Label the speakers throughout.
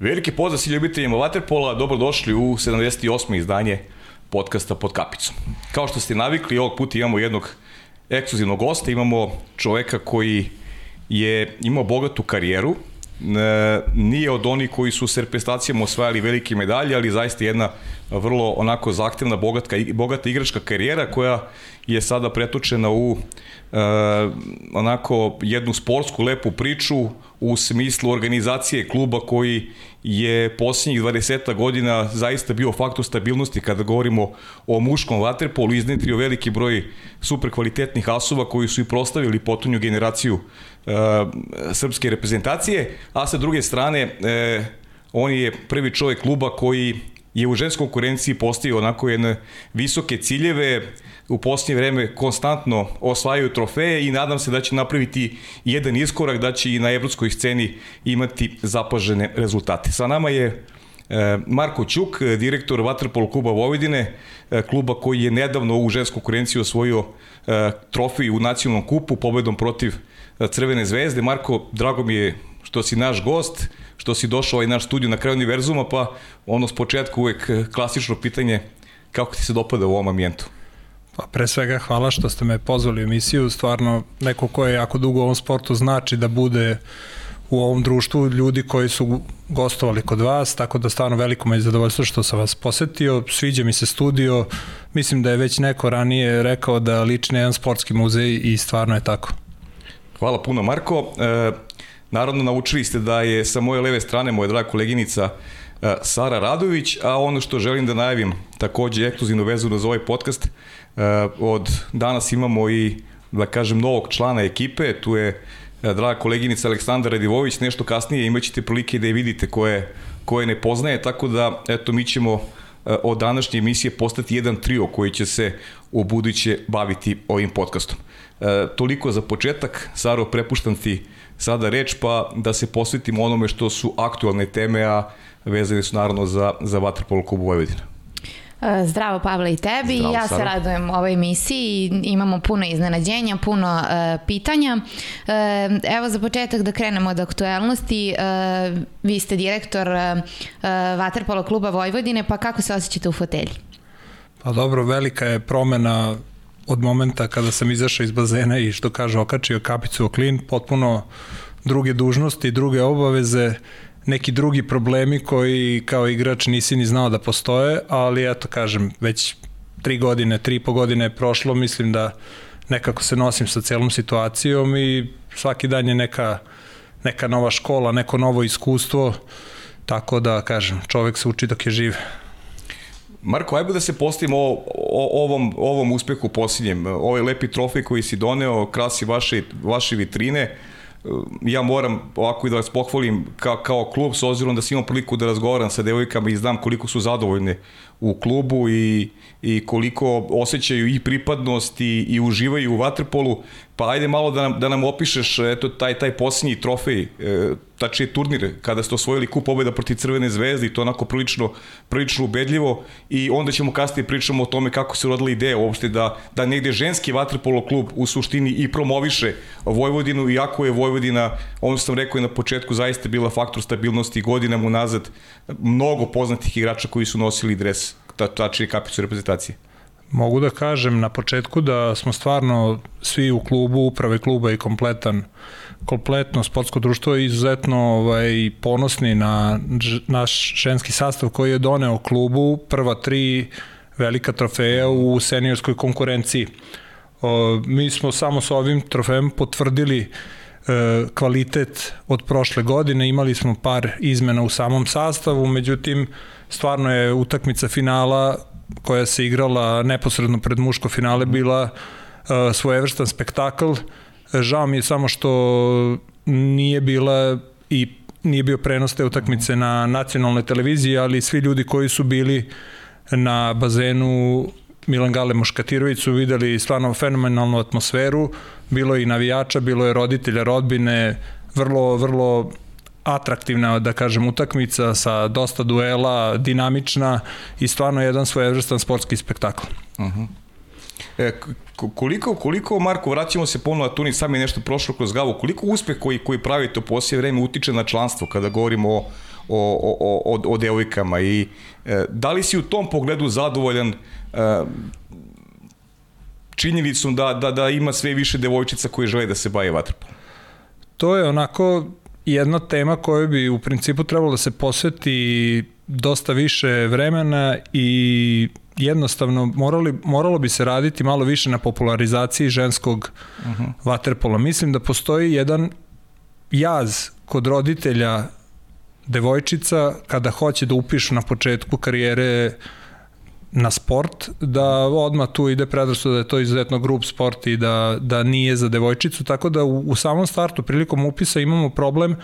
Speaker 1: Veliki pozdrav svi ljubiteljima Waterpola, dobrodošli u 78. izdanje podcasta pod kapicom. Kao što ste navikli, ovog puta imamo jednog ekskluzivnog gosta, imamo čoveka koji je imao bogatu karijeru, nije od onih koji su s reprezentacijama osvajali velike medalje, ali zaista jedna vrlo onako zahtevna, bogata, bogata igračka karijera koja je sada pretočena u e, onako jednu sportsku lepu priču u smislu organizacije kluba koji je posljednjih 20 godina zaista bio faktor stabilnosti kada govorimo o muškom vaterpolu, iznetrio veliki broj super kvalitetnih asova koji su i prostavili potonju generaciju e, srpske reprezentacije, a sa druge strane e, on je prvi čovjek kluba koji je u ženskoj konkurenciji postavio onako jedne visoke ciljeve, u posljednje vreme konstantno osvajaju trofeje i nadam se da će napraviti jedan iskorak, da će i na evropskoj sceni imati zapažene rezultate. Sa nama je e, Marko Ćuk, direktor Vatrpol kluba Vojvodine, e, kluba koji je nedavno u žensku konkurenciju osvojio e, trofej u nacionalnom kupu pobedom protiv Crvene zvezde. Marko, drago mi je što si naš gost, što si došao ovaj naš studiju na kraju univerzuma, pa ono s početka uvek klasično pitanje kako ti se dopada u ovom ambijentu?
Speaker 2: Pa pre svega hvala što ste me pozvali u emisiju, stvarno neko ko je jako dugo u ovom sportu znači da bude u ovom društvu ljudi koji su gostovali kod vas, tako da stvarno veliko me je zadovoljstvo što sam vas posetio, sviđa mi se studio, mislim da je već neko ranije rekao da liči na jedan sportski muzej i stvarno je tako.
Speaker 1: Hvala puno Marko. E, naravno naučili ste da je sa moje leve strane moja draga koleginica e, Sara Radović, a ono što želim da najavim takođe ekskluzivno vezano za ovaj podcast, e, od danas imamo i da kažem novog člana ekipe, tu je e, draga koleginica Aleksandra Radivović, nešto kasnije imaćete prilike da je vidite koje, koje ne poznaje, tako da eto mi ćemo od današnje emisije postati jedan trio koji će se u buduće baviti ovim podcastom. E, toliko za početak, Saro, prepuštam ti sada reč, pa da se posvetimo onome što su aktualne teme, a vezane su naravno za, za Vatrpolo klubu Vojvodina.
Speaker 3: E, zdravo Pavle i tebi, Zdravo, ja Sara. se radujem ovoj emisiji, imamo puno iznenađenja, puno uh, pitanja. Uh, evo za početak da krenemo od aktuelnosti, uh, vi ste direktor uh, Vaterpolo kluba Vojvodine, pa kako se osjećate u fotelji?
Speaker 2: Pa dobro, velika je promena od momenta kada sam izašao iz bazena i što kaže okačio kapicu o klin, potpuno druge dužnosti, druge obaveze, neki drugi problemi koji kao igrač nisi ni znao da postoje, ali eto kažem, već tri godine, tri i po godine je prošlo, mislim da nekako se nosim sa celom situacijom i svaki dan je neka, neka nova škola, neko novo iskustvo, tako da kažem, čovek se uči dok je živ.
Speaker 1: Marko, ajde da se postavimo o, o, ovom, ovom uspehu posljednjem. Ovaj lepi trofej koji si doneo, krasi vaše, vaše vitrine. Ja moram ovako i da vas pohvalim kao, kao klub, s obzirom da sam imao priliku da razgovaram sa devojkama i znam koliko su zadovoljne u klubu i, i koliko osjećaju i pripadnost i, i uživaju u vaterpolu. Pa ajde malo da nam, da nam opišeš eto, taj, taj posljednji trofej, e, tačnije turnir, kada ste osvojili kup pobjeda protiv Crvene zvezde i to onako prilično, prilično ubedljivo i onda ćemo kasnije pričamo o tome kako se rodila ideja uopšte da, da negde ženski vaterpolo klub u suštini i promoviše Vojvodinu, iako je Vojvodina, ono sam rekao i na početku, zaista bila faktor stabilnosti godinama unazad, mnogo poznatih igrača koji su nosili dres, tačnije kapicu reprezentacije.
Speaker 2: Mogu da kažem na početku da smo stvarno svi u klubu, uprave kluba i kompletan kompletno sportsko društvo je izuzetno ovaj, ponosni na naš ženski sastav koji je doneo klubu prva tri velika trofeja u seniorskoj konkurenciji. O, mi smo samo sa ovim trofejem potvrdili e, kvalitet od prošle godine, imali smo par izmena u samom sastavu, međutim stvarno je utakmica finala koja se igrala neposredno pred muško finale bila uh, svojevrstan spektakl. Žao mi je samo što nije bila i nije bio prenos te utakmice na nacionalnoj televiziji, ali svi ljudi koji su bili na bazenu Milan Gale Moškatirović su videli stvarno fenomenalnu atmosferu, bilo je i navijača, bilo je roditelja, rodbine, vrlo, vrlo atraktivna, da kažem, utakmica sa dosta duela, dinamična i stvarno jedan svojevrstan sportski spektakl. Uh -huh.
Speaker 1: E, koliko, koliko, Marko, vraćamo se ponovno na Tunis, sam je nešto prošlo kroz glavu, koliko uspeh koji, koji pravite u poslije vreme utiče na članstvo kada govorimo o, o, o, o, o devojkama i e, da li si u tom pogledu zadovoljan e, činjenicom da, da, da ima sve više devojčica koji žele da se bave vaterpolom?
Speaker 2: To je onako jedna tema koja bi u principu trebalo da se posveti dosta više vremena i jednostavno morali, moralo bi se raditi malo više na popularizaciji ženskog uh mhm. -huh. vaterpola. Mislim da postoji jedan jaz kod roditelja devojčica kada hoće da upišu na početku karijere na sport, da odmah tu ide predrasto da je to izuzetno grup sport i da, da nije za devojčicu, tako da u, u samom startu prilikom upisa imamo problem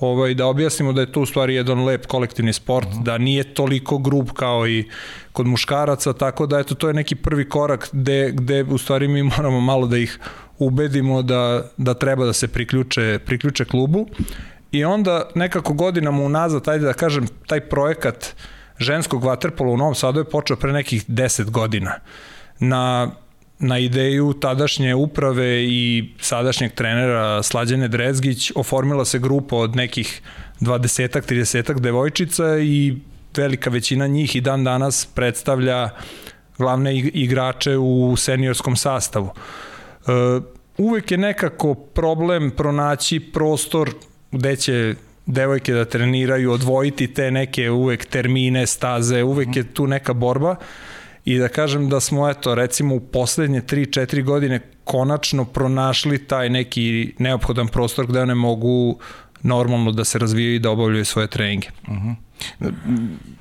Speaker 2: ovaj, da objasnimo da je to u stvari jedan lep kolektivni sport, uh mhm. -huh. da nije toliko grup kao i kod muškaraca, tako da eto to je neki prvi korak gde, gde u stvari mi moramo malo da ih ubedimo da, da treba da se priključe, priključe klubu i onda nekako godinama unazad, ajde da kažem, taj projekat ženskog vaterpola u Novom Sadu je počeo pre nekih 10 godina. Na na ideju tadašnje uprave i sadašnjeg trenera Slađane Drezgić oformila se grupa od nekih 20-ak, 30-ak devojčica i velika većina njih i dan danas predstavlja glavne igrače u seniorskom sastavu. E, uvek je nekako problem pronaći prostor gde će devojke da treniraju, odvojiti te neke uvek termine, staze, uvek je tu neka borba i da kažem da smo eto recimo u poslednje 3-4 godine konačno pronašli taj neki neophodan prostor gde one mogu normalno da se razvijaju i da obavljaju svoje treninge. Uh -huh.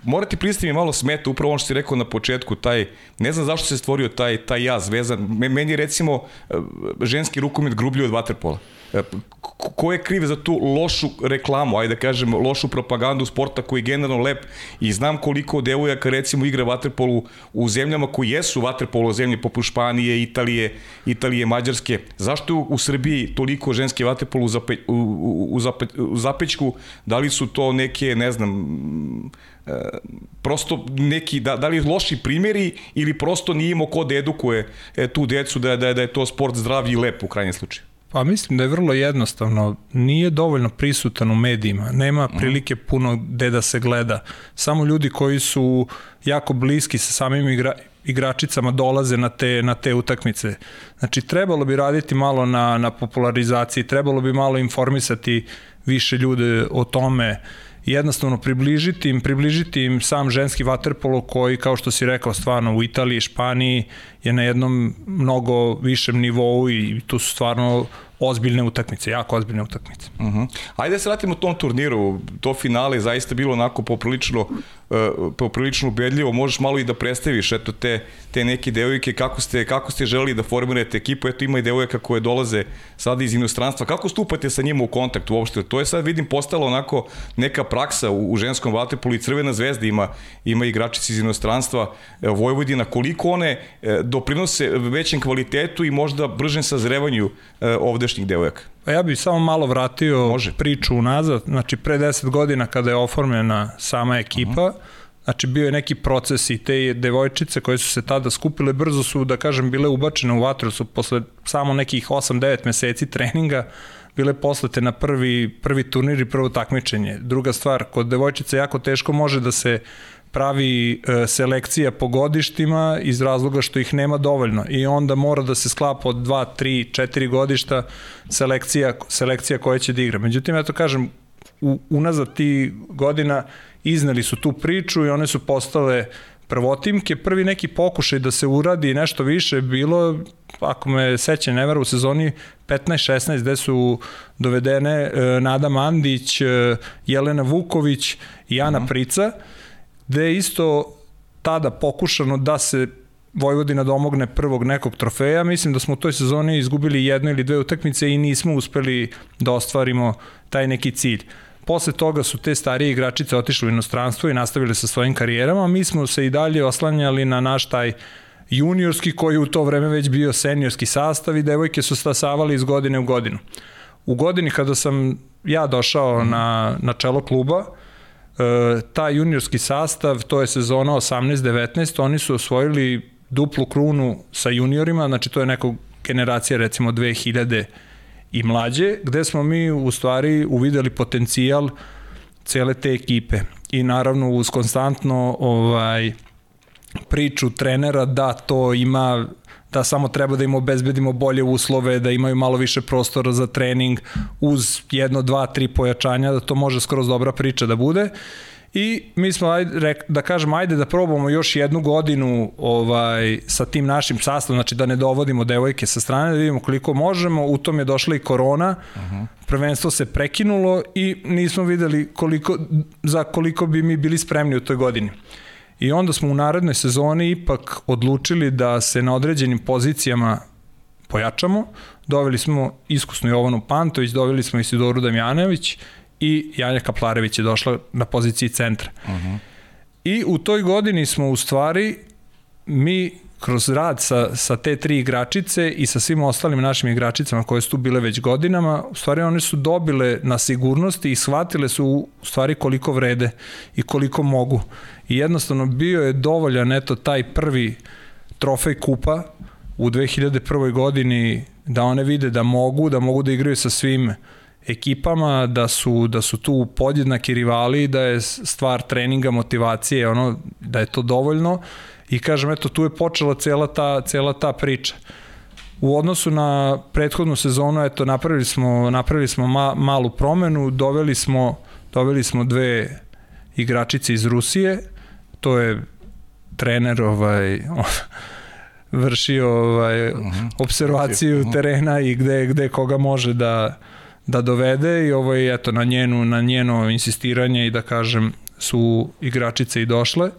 Speaker 1: Mora ti pristati mi malo smeta, upravo ono što si rekao na početku, taj, ne znam zašto se stvorio taj, taj jaz vezan. Meni recimo e, ženski rukomet grublji od vaterpola. Ko je kriv za tu lošu reklamu, ajde da kažem, lošu propagandu sporta koji je generalno lep i znam koliko devojaka recimo igra vaterpolu u zemljama koji jesu vaterpolo zemlje poput Španije, Italije, Italije, Mađarske. Zašto u Srbiji toliko ženske vaterpolo u, zape, u, u, zape, u zapećku? Da li su to neke, ne znam, e, prosto neki, da, da li loši primjeri ili prosto nije imao ko da edukuje e, tu decu da, da, da je to sport zdrav i lep u krajnjem slučaju?
Speaker 2: Pa mislim da je vrlo jednostavno. Nije dovoljno prisutan u medijima. Nema mhm. prilike puno gde da se gleda. Samo ljudi koji su jako bliski sa samim igra, igračicama dolaze na te, na te utakmice. Znači, trebalo bi raditi malo na, na popularizaciji, trebalo bi malo informisati više ljude o tome jednostavno približiti im, približiti im sam ženski vaterpolo koji, kao što si rekao, stvarno u Italiji, Španiji je na jednom mnogo višem nivou i tu su stvarno ozbiljne utakmice, jako ozbiljne utakmice.
Speaker 1: Uh -huh. Ajde da se vratimo tom turniru, to finale zaista bilo onako poprilično, uh, poprilično ubedljivo, možeš malo i da predstaviš eto te, te neke devojke, kako ste, kako ste želeli da formirate ekipu, eto ima i devojaka koje dolaze sada iz inostranstva, kako stupate sa njima u kontakt uopšte, to je sad vidim postalo onako neka praksa u, u ženskom vaterpolu i Crvena zvezda ima, ima igračici iz inostranstva, Vojvodina, koliko one e, doprinose većem kvalitetu i možda bržem sazrevanju e, ovde sadašnjih devojaka?
Speaker 2: Pa ja bih samo malo vratio Može. priču unazad. Znači, pre 10 godina kada je oformljena sama ekipa, uh -huh. Znači bio je neki proces i te devojčice koje su se tada skupile brzo su, da kažem, bile ubačene u vatru, su posle samo nekih 8-9 meseci treninga bile poslate na prvi, prvi turnir i prvo takmičenje. Druga stvar, kod devojčice jako teško može da se pravi e, selekcija po godištima iz razloga što ih nema dovoljno i onda mora da se sklapa od 2, 3, 4 godišta selekcija, selekcija koja će da igra. Međutim, ja to kažem, u, unazad ti godina izneli su tu priču i one su postale prvotimke. Prvi neki pokušaj da se uradi nešto više bilo, ako me seća nevera u sezoni 15-16 gde su dovedene e, Nada Mandić, e, Jelena Vuković i Ana uh mhm. -huh. Prica gde je isto tada pokušano da se Vojvodina domogne prvog nekog trofeja. Mislim da smo u toj sezoni izgubili jednu ili dve utakmice i nismo uspeli da ostvarimo taj neki cilj. Posle toga su te starije igračice otišle u inostranstvo i nastavili sa svojim karijerama. Mi smo se i dalje oslanjali na naš taj juniorski koji u to vreme već bio seniorski sastav i devojke su stasavali iz godine u godinu. U godini kada sam ja došao na, na čelo kluba, e, taj juniorski sastav, to je sezona 18-19, oni su osvojili duplu krunu sa juniorima, znači to je neka generacija recimo 2000 i mlađe, gde smo mi u stvari uvideli potencijal cele te ekipe. I naravno uz konstantno ovaj priču trenera da to ima da samo treba da im obezbedimo bolje uslove, da imaju malo više prostora za trening uz jedno, dva, tri pojačanja, da to može skroz dobra priča da bude. I mi smo, ajde, da kažem, ajde da probamo još jednu godinu ovaj, sa tim našim sastavom, znači da ne dovodimo devojke sa strane, da vidimo koliko možemo. U tom je došla i korona, uh -huh. prvenstvo se prekinulo i nismo videli koliko, za koliko bi mi bili spremni u toj godini. I onda smo u narednoj sezoni ipak odlučili da se na određenim pozicijama pojačamo. Doveli smo iskusnu Jovanu Pantović, doveli smo Isidoru Damjanović i Janja Kaplarević je došla na poziciji centra. Uh -huh. I u toj godini smo u stvari mi kroz rad sa, sa te tri igračice i sa svim ostalim našim igračicama koje su tu bile već godinama, u stvari one su dobile na sigurnosti i shvatile su u stvari koliko vrede i koliko mogu. I jednostavno bio je dovoljan eto taj prvi trofej kupa u 2001. godini da one vide da mogu, da mogu da igraju sa svim ekipama, da su, da su tu podjednaki rivali, da je stvar treninga, motivacije, ono, da je to dovoljno i kažem, eto, tu je počela cela ta, cela ta priča. U odnosu na prethodnu sezonu, eto, napravili smo, napravili smo ma, malu promenu, doveli smo, doveli smo dve igračice iz Rusije, to je trener ovaj, vršio ovaj, uh mhm. -huh. observaciju uh -huh. terena i gde, gde koga može da, da dovede i ovo je eto na njenu na njeno insistiranje i da kažem su igračice i došle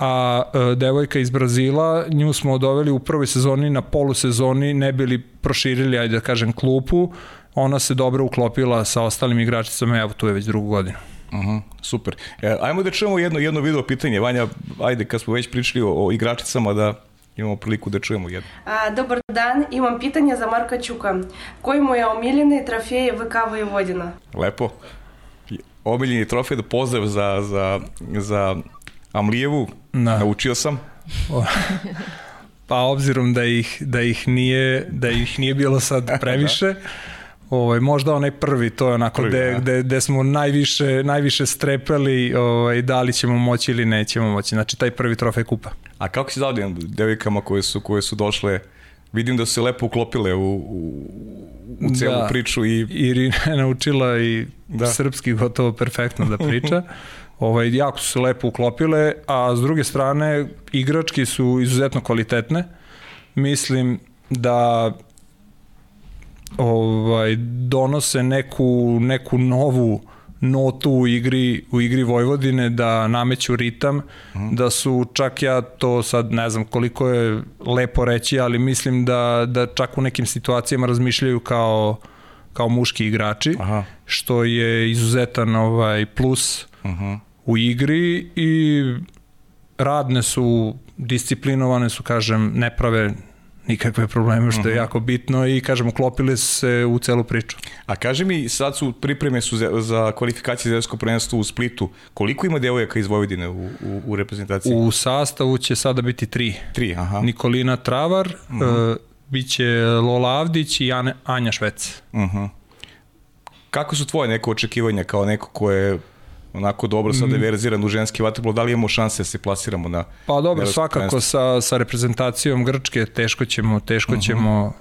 Speaker 2: a e, devojka iz Brazila, nju smo doveli u prvoj sezoni na polusezoni, ne bili proširili, ajde da kažem, klupu, ona se dobro uklopila sa ostalim igračicama, evo tu je već drugu godinu.
Speaker 1: Uh -huh, super. E, ajmo da čujemo jedno, jedno video pitanje. Vanja, ajde, kad smo već pričali o, o igračicama, da imamo priliku da čujemo jedno.
Speaker 4: A, dobar dan, imam pitanje za Marka Čuka. Koji mu je omiljeni trofej VK Vojvodina?
Speaker 1: Lepo. Omiljeni trofej da pozdrav za, za, za Amlijevu, da. naučio sam.
Speaker 2: pa obzirom da ih, da ih nije da ih nije bilo sad previše, da. Ovaj možda onaj prvi, to je onako prvi, gde, da. gde, gde smo najviše najviše strepeli, ovaj da li ćemo moći ili nećemo moći. Znači taj prvi trofej kupa.
Speaker 1: A kako si zadovoljan devojkama koje su koje su došle Vidim da su se lepo uklopile u, u, u celu da, priču. I...
Speaker 2: Irina je naučila i da. srpski gotovo perfektno da priča. ovaj, jako su se lepo uklopile, a s druge strane igrački su izuzetno kvalitetne. Mislim da ovaj donose neku neku novu notu u igri u igri Vojvodine da nameću ritam mm. da su čak ja to sad ne znam koliko je lepo reći ali mislim da da čak u nekim situacijama razmišljaju kao kao muški igrači Aha. što je izuzetan ovaj plus uh mhm. -huh. U igri i radne su disciplinovane su kažem ne prave nikakve probleme, što je mhm. jako bitno i kažem, uklopili se u celu priču.
Speaker 1: A kaži mi, sad su pripreme su za, za kvalifikacije za evropsko prvenstvo u Splitu. Koliko ima devojaka iz Vojvodine u, u, u reprezentaciji?
Speaker 2: U sastavu će sada biti tri.
Speaker 1: Tri, aha.
Speaker 2: Nikolina Travar, uh -huh. uh, biće Lola Avdić i Ane, Anja Švec. Uh mhm. -huh.
Speaker 1: Kako su tvoje neko očekivanja kao neko ko je onako dobro sad mm. verziran u ženski vaterpolo, da li imamo šanse da se plasiramo na
Speaker 2: Pa dobro, svakako sa, sa reprezentacijom Grčke teško ćemo, teško uh mhm. -huh. ćemo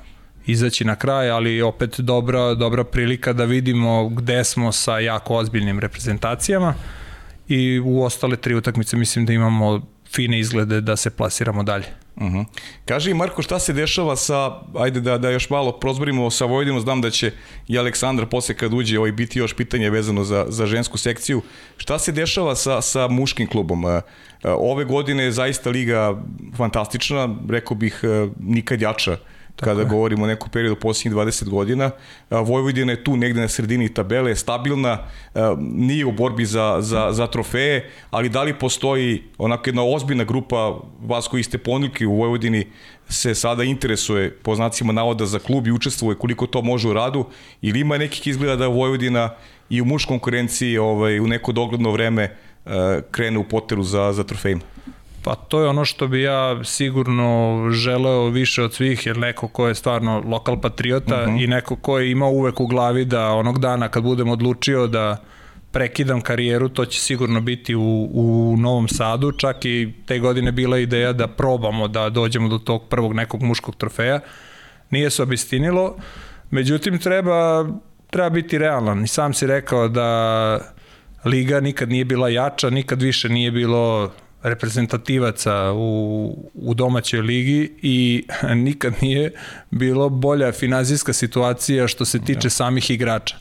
Speaker 2: izaći na kraj, ali opet dobra, dobra prilika da vidimo gde smo sa jako ozbiljnim reprezentacijama i u ostale tri utakmice mislim da imamo fine izglede da se plasiramo dalje.
Speaker 1: Uh mhm. -huh. Kaži Marko šta se dešava sa, ajde da, da još malo prozborimo sa Vojvodinom, znam da će i Aleksandar posle kad uđe ovaj biti još pitanje vezano za, za žensku sekciju. Šta se dešava sa, sa muškim klubom? E, ove godine je zaista liga fantastična, rekao bih e, nikad jača Tako kada je. govorimo o nekom periodu posljednjih 20 godina. Vojvodina je tu negde na sredini tabele, stabilna, nije u borbi za, za, za trofeje, ali da li postoji onako jedna ozbiljna grupa vas koji ste ponilki u Vojvodini se sada interesuje po znacima navoda za klub i učestvuje koliko to može u radu ili ima nekih izgleda da Vojvodina i u muš konkurenciji ovaj, u neko dogledno vreme krene u poteru za, za trofejima?
Speaker 2: Pa to je ono što bi ja sigurno želeo više od svih, jer neko ko je stvarno lokal patriota uh mhm. -huh. i neko ko je imao uvek u glavi da onog dana kad budem odlučio da prekidam karijeru, to će sigurno biti u, u Novom Sadu, čak i te godine bila ideja da probamo da dođemo do tog prvog nekog muškog trofeja. Nije se obistinilo, međutim treba, treba biti realan. I sam si rekao da Liga nikad nije bila jača, nikad više nije bilo reprezentativaca u, u domaćoj ligi i nikad nije bilo bolja finansijska situacija što se tiče ja. samih igrača.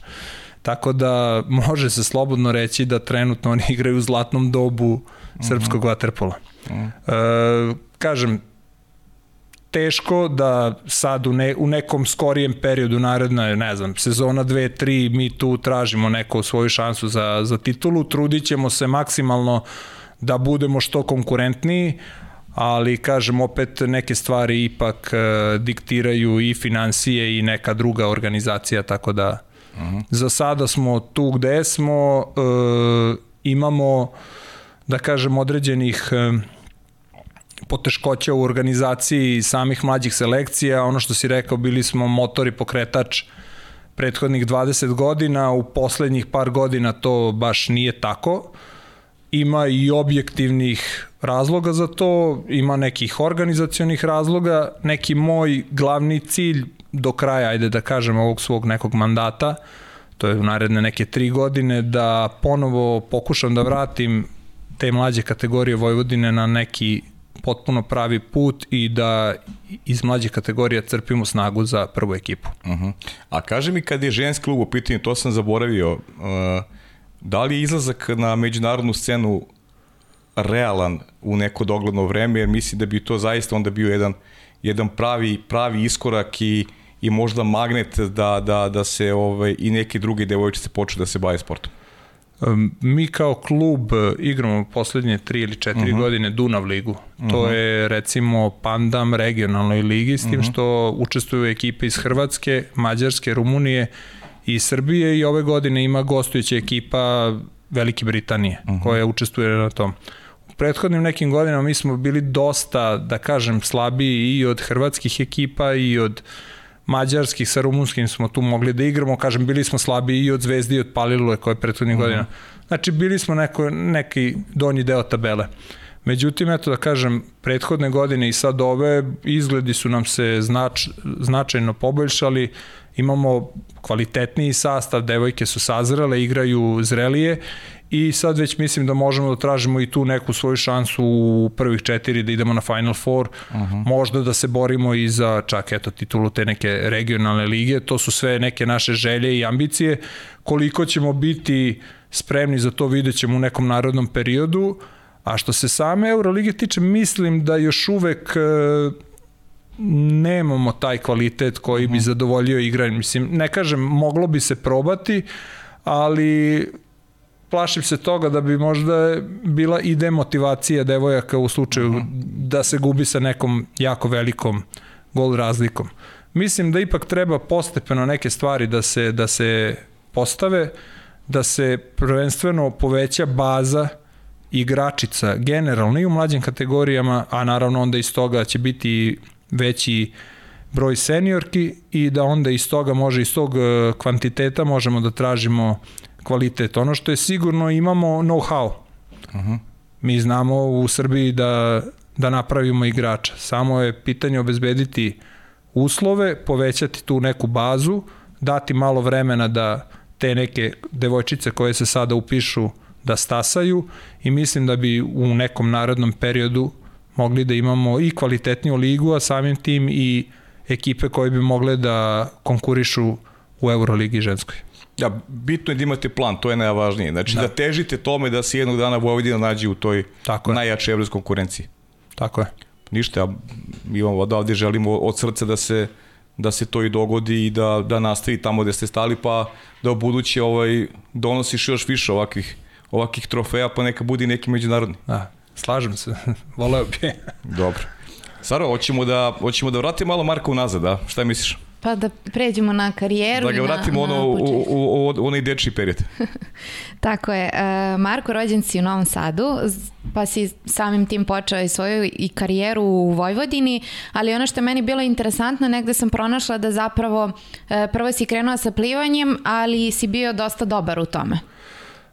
Speaker 2: Tako da može se slobodno reći da trenutno oni igraju u zlatnom dobu srpskog mm -hmm. vaterpola. Mm -hmm. e, kažem, teško da sad u, ne, u nekom skorijem periodu naredna, ne znam, sezona 2, 3, mi tu tražimo neku svoju šansu za, za titulu, trudit ćemo se maksimalno da budemo što konkurentniji, ali kažem opet neke stvari ipak e, diktiraju i financije i neka druga organizacija, tako da uh -huh. za sada smo tu gde smo, e, imamo da kažem određenih e, poteškoća u organizaciji samih mlađih selekcija, ono što si rekao, bili smo motor i pokretač prethodnih 20 godina, u poslednjih par godina to baš nije tako. Ima i objektivnih razloga za to, ima nekih organizacionih razloga. Neki moj glavni cilj do kraja, ajde da kažem, ovog svog nekog mandata, to je u naredne neke tri godine, da ponovo pokušam da vratim te mlađe kategorije Vojvodine na neki potpuno pravi put i da iz mlađih kategorija crpimo snagu za prvu ekipu.
Speaker 1: Uh -huh. A kaže mi kad je ženski klub u pitanju, to sam zaboravio, uh, da li je izlazak na međunarodnu scenu realan u neko dogledno vreme, jer mislim da bi to zaista onda bio jedan, jedan pravi, pravi iskorak i, i možda magnet da, da, da se ovaj, i neke druge devojčice počnu da se bave sportom.
Speaker 2: Mi kao klub e, igramo poslednje tri ili četiri uh mhm. -huh. godine Dunav ligu. Uh -huh. To mhm. je recimo Pandam regionalnoj ligi, s tim uh mhm. -huh. što učestvuju ekipe iz Hrvatske, Mađarske, Rumunije i Srbije i ove godine ima gostujuća ekipa Velike Britanije uh -huh. koja učestvuje na tom. U prethodnim nekim godinama mi smo bili dosta, da kažem, slabiji i od hrvatskih ekipa i od uh, mađarskih sa rumunskim smo tu mogli da igramo, kažem, bili smo slabi i od Zvezde i od Palilule koje je prethodnih uh mhm. -huh. godina. Znači, bili smo neko, neki donji deo tabele. Međutim, eto da kažem, prethodne godine i sad ove izgledi su nam se znač, značajno poboljšali, imamo kvalitetniji sastav, devojke su sazrele, igraju zrelije i sad već mislim da možemo da tražimo i tu neku svoju šansu u prvih četiri da idemo na Final Four, uh mhm. -huh. možda da se borimo i za čak eto titulu te neke regionalne lige, to su sve neke naše želje i ambicije, koliko ćemo biti spremni za to vidjet ćemo u nekom narodnom periodu, a što se same Eurolige tiče, mislim da još uvek e, nemamo taj kvalitet koji bi mhm. zadovoljio igranje. Mislim, ne kažem, moglo bi se probati, ali plašim se toga da bi možda bila i demotivacija devojaka u slučaju uh mhm. -huh. da se gubi sa nekom jako velikom gol razlikom. Mislim da ipak treba postepeno neke stvari da se, da se postave, da se prvenstveno poveća baza igračica generalno i u mlađim kategorijama, a naravno onda iz toga će biti veći broj seniorki i da onda iz toga može, iz tog e, kvantiteta možemo da tražimo kvalitet. Ono što je sigurno imamo know-how. Uh -huh. Mi znamo u Srbiji da, da napravimo igrača. Samo je pitanje obezbediti uslove, povećati tu neku bazu, dati malo vremena da te neke devojčice koje se sada upišu da stasaju i mislim da bi u nekom narodnom periodu mogli da imamo i kvalitetniju ligu, a samim tim i ekipe koje bi mogle da konkurišu u Euroligi ženskoj.
Speaker 1: Ja, bitno je da imate plan, to je najvažnije. Znači da, da težite tome da se jednog dana Vojvodina nađe u toj Tako najjačoj evropskoj konkurenciji.
Speaker 2: Tako je.
Speaker 1: Ništa, mi vam odavde želimo od srca da se da se to i dogodi i da, da nastavi tamo gde ste stali, pa da u buduće ovaj, donosiš još više ovakvih, ovakvih trofeja, pa neka budi neki međunarodni.
Speaker 2: Da, slažem se, voleo bi.
Speaker 1: Dobro. Saro, hoćemo da, hoćemo da vratimo malo Marka unazad, da? Šta misliš?
Speaker 3: Pa da pređemo na karijeru.
Speaker 1: Da ga vratimo na, ono, na u, u, u, onaj dečji period.
Speaker 3: Tako je. E, Marko rođen si u Novom Sadu, pa si samim tim počeo i svoju i karijeru u Vojvodini, ali ono što je meni bilo interesantno, negde sam pronašla da zapravo e, prvo si krenuo sa plivanjem, ali si bio dosta dobar u tome.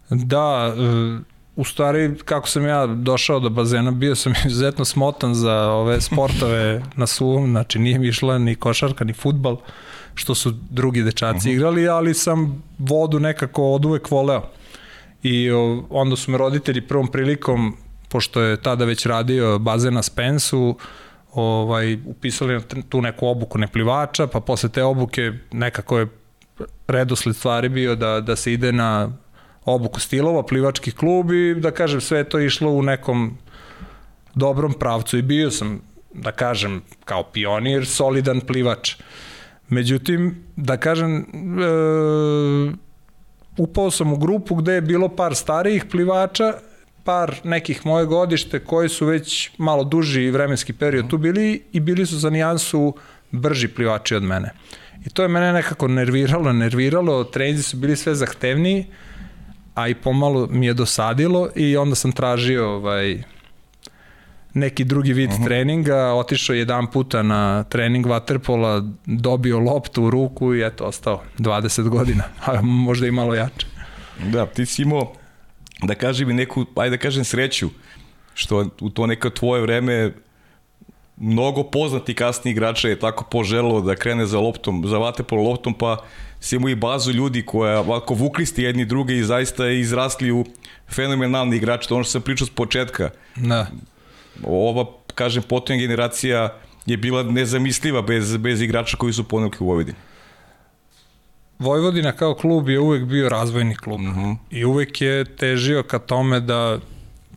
Speaker 2: Da, e, u stvari kako sam ja došao do bazena, bio sam izuzetno smotan za ove sportove na suvom, znači nije mi išla ni košarka ni futbal, što su drugi dečaci uh mhm. -huh. igrali, ali sam vodu nekako od uvek voleo. I onda su me roditelji prvom prilikom, pošto je tada već radio bazen na Spensu, ovaj, upisali na tu neku obuku neplivača, pa posle te obuke nekako je redosled stvari bio da, da se ide na obuku stilova, plivački klub i da kažem sve to išlo u nekom dobrom pravcu i bio sam, da kažem, kao pionir, solidan plivač. Međutim, da kažem, e, upao sam u grupu gde je bilo par starijih plivača, par nekih moje godište koji su već malo duži vremenski period tu bili i bili su za nijansu brži plivači od mene. I to je mene nekako nerviralo, nerviralo, treninzi su bili sve zahtevniji, a i pomalo mi je dosadilo i onda sam tražio ovaj, neki drugi vid uh mhm. -huh. treninga, otišao jedan puta na trening waterpola, dobio loptu u ruku i eto, ostao 20 godina, a možda i malo jače.
Speaker 1: Da, ti si imao, da kažem neku, ajde da kažem sreću, što u to neka tvoje vreme mnogo poznati kasni igrača je tako poželilo da krene za loptom, za vaterpolo loptom, pa si imao i bazu ljudi koja ovako vukli ste jedni druge i zaista izrasli u fenomenalni igrač, to ono što sam pričao s početka.
Speaker 2: Da.
Speaker 1: Ova, kažem, potonja generacija je bila nezamisliva bez, bez igrača koji su ponelki u Vojvodini.
Speaker 2: Vojvodina kao klub je uvek bio razvojni klub mhm. -huh. i uvek je težio ka tome da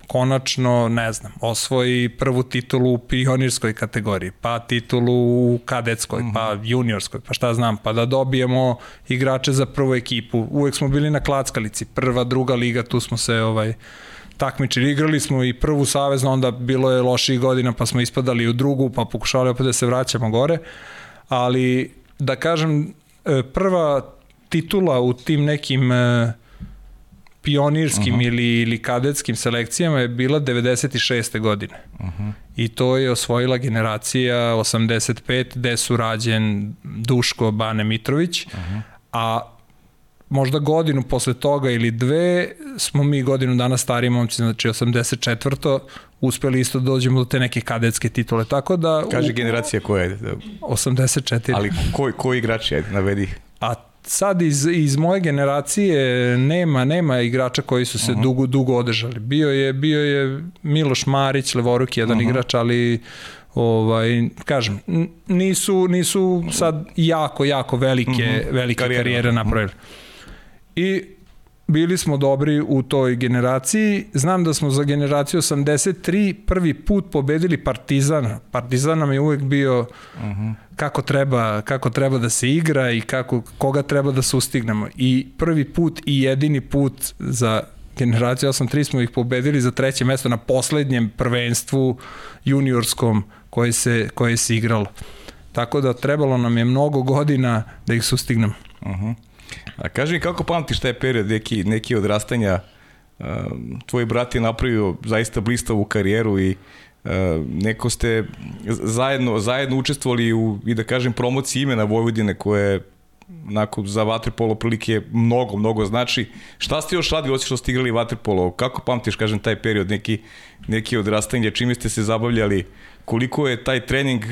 Speaker 2: konačno, ne znam, osvoji prvu titulu u pionirskoj kategoriji, pa titulu u kadetskoj, mm -hmm. pa juniorskoj, pa šta znam, pa da dobijemo igrače za prvu ekipu. Uvek smo bili na klackalici, prva, druga liga, tu smo se ovaj, takmičili. Igrali smo i prvu saveznu, onda bilo je loših godina, pa smo ispadali u drugu, pa pokušavali opet da se vraćamo gore. Ali, da kažem, e, prva titula u tim nekim uh, pionirskim uh -huh. ili, ili kadetskim selekcijama je bila 96. godine. Uh -huh. I to je osvojila generacija 85 gde su rađen Duško Bane Mitrović, uh -huh. a možda godinu posle toga ili dve smo mi godinu dana stariji momci, znači 84. uspeli isto da dođemo do te neke kadetske titule. Tako da...
Speaker 1: Kaže u... generacija koja je?
Speaker 2: 84.
Speaker 1: Ali koji, koji igrači, ajde, navedi ih.
Speaker 2: A sad iz, iz moje generacije nema nema igrača koji su se uh -huh. dugo dugo održali. Bio je bio je Miloš Marić, levoruk jedan uh -huh. igrač, ali ovaj kažem nisu nisu sad jako jako velike uh -huh. velike karijere, karijere napravili. I bili smo dobri u toj generaciji. Znam da smo za generaciju 83 prvi put pobedili Partizan. Partizan nam je uvek bio uh -huh. kako, treba, kako treba da se igra i kako, koga treba da sustignemo. I prvi put i jedini put za generaciju 83 smo ih pobedili za treće mesto na poslednjem prvenstvu juniorskom koje se, koje se igralo. Tako da trebalo nam je mnogo godina da ih sustignemo. Uh -huh.
Speaker 1: A kaži mi kako pamtiš taj period neki, neki odrastanja? Uh, tvoj brat je napravio zaista blistavu karijeru i uh, neko ste zajedno, zajedno učestvovali u, i da kažem, promociji imena Vojvodine koje onako za vaterpolo prilike mnogo, mnogo znači. Šta ste još radili osim što ste igrali vaterpolo? Kako pamtiš, kažem, taj period, neki, neki odrastanje, čime ste se zabavljali? Koliko je taj trening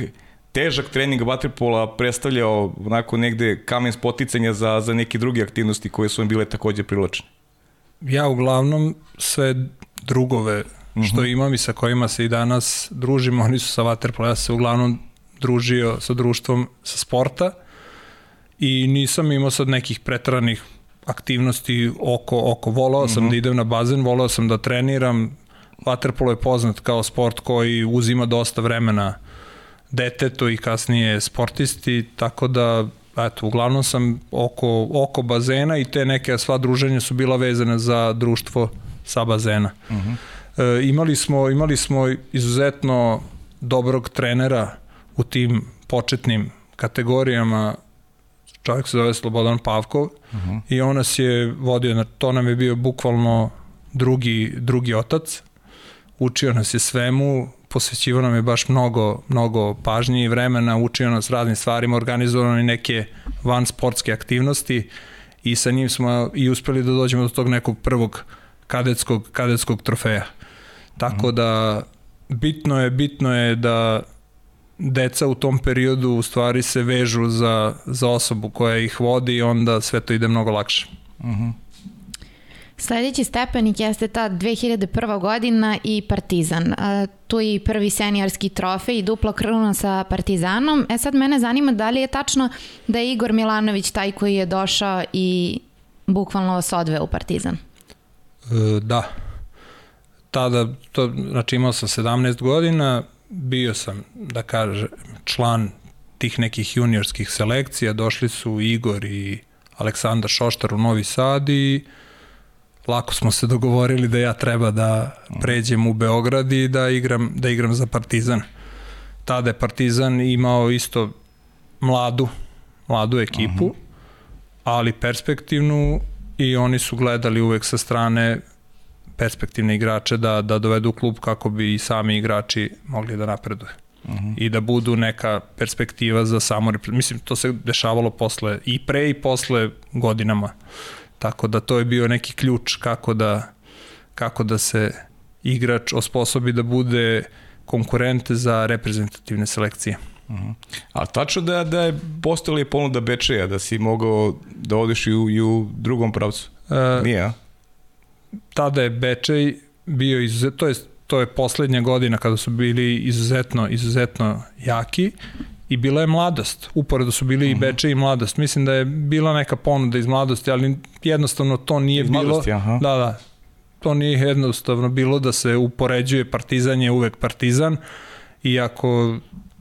Speaker 1: težak trening vaterpola predstavljao onako negde kamen spoticanja za, za neke druge aktivnosti koje su im bile takođe privlačne?
Speaker 2: Ja uglavnom sve drugove što uh mhm. -huh. imam i sa kojima se i danas družimo, oni su sa vaterpola, ja se uglavnom družio sa društvom sa sporta i nisam imao sad nekih pretranih aktivnosti oko, oko volao sam uh mhm. -huh. da idem na bazen, volao sam da treniram, vaterpolo je poznat kao sport koji uzima dosta vremena detetu i kasnije sportisti, tako da eto, uglavnom sam oko, oko bazena i te neke sva druženja su bila vezane za društvo sa bazena. Uh mhm. -huh. e, imali, smo, imali smo izuzetno dobrog trenera u tim početnim kategorijama čovjek se zove Slobodan Pavkov uh mhm. -huh. i on nas je vodio, to nam je bio bukvalno drugi, drugi otac, učio nas je svemu, posvećivao nam je baš mnogo, mnogo pažnje i vremena, učio nas raznim stvarima, organizovao nam neke van sportske aktivnosti i sa njim smo i uspeli da dođemo do tog nekog prvog kadetskog, kadetskog trofeja. Tako da bitno je, bitno je da deca u tom periodu u stvari se vežu za, za osobu koja ih vodi i onda sve to ide mnogo lakše. Uh -huh.
Speaker 3: Sledeći stepenik jeste ta 2001. godina i Partizan. Tu je i prvi seniorski trofej i duplo kruna sa Partizanom. E sad mene zanima da li je tačno da je Igor Milanović taj koji je došao i bukvalno vas odveo u Partizan?
Speaker 2: E, da. Tada, to, znači imao sam 17 godina, bio sam, da kažem, član tih nekih juniorskih selekcija, došli su Igor i Aleksandar Šoštar u Novi Sad i lako smo se dogovorili da ja treba da pređem u Beograd i da igram, da igram za Partizan. Tada je Partizan imao isto mladu, mladu ekipu, uh -huh. ali perspektivnu i oni su gledali uvek sa strane perspektivne igrače da, da dovedu klub kako bi i sami igrači mogli da napreduju. Uh -huh. i da budu neka perspektiva za samo mislim to se dešavalo posle i pre i posle godinama tako da to je bio neki ključ kako da kako da se igrač osposobi da bude konkurent za reprezentativne selekcije. Uh
Speaker 1: -huh. A tačno da, da je postojala je ponuda Bečeja, da si mogao da odeš i u, i u drugom pravcu? Uh, Nije, a?
Speaker 2: tada je Bečej bio izuzetno, to je, to je poslednja godina kada su bili izuzetno, izuzetno jaki i bila je mladost. Uporedo su bili uh -huh. i mhm. Bečej i mladost. Mislim da je bila neka ponuda iz mladosti, ali jednostavno to nije iz bilo. Mladosti, aha. Da, da. To nije jednostavno bilo da se upoređuje Partizan je uvek Partizan i ako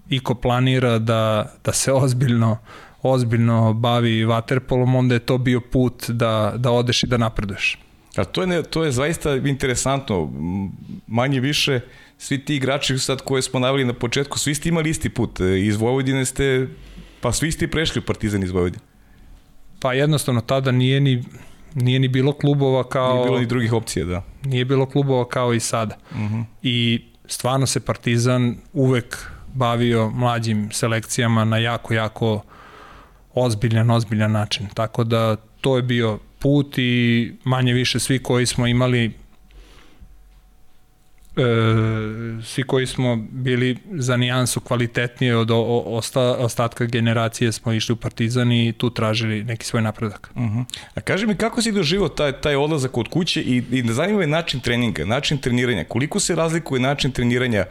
Speaker 2: iko planira da, da se ozbiljno ozbiljno bavi vaterpolom, onda je to bio put da, da odeš i da napreduješ.
Speaker 1: A to je, ne, to je zaista interesantno. Manje više, svi ti igrači sad koje smo naveli na početku, svi ste imali isti put. E, iz Vojvodine ste, pa svi ste prešli u Partizan iz Vojvodine.
Speaker 2: Pa jednostavno, tada nije ni, nije ni bilo klubova kao...
Speaker 1: Nije bilo ni drugih opcija, da.
Speaker 2: Nije bilo klubova kao i sada. Uh mhm. -huh. I stvarno se Partizan uvek bavio mlađim selekcijama na jako, jako ozbiljan, ozbiljan način. Tako da to je bio put i manje više svi koji smo imali e, svi koji smo bili za nijansu kvalitetnije od o, osta, ostatka generacije smo išli u Partizan i tu tražili neki svoj napredak. Uh
Speaker 1: mhm. -huh. A kaži mi kako si doživao taj, taj odlazak od kuće i, i da zanima je način treninga, način treniranja. Koliko se razlikuje način treniranja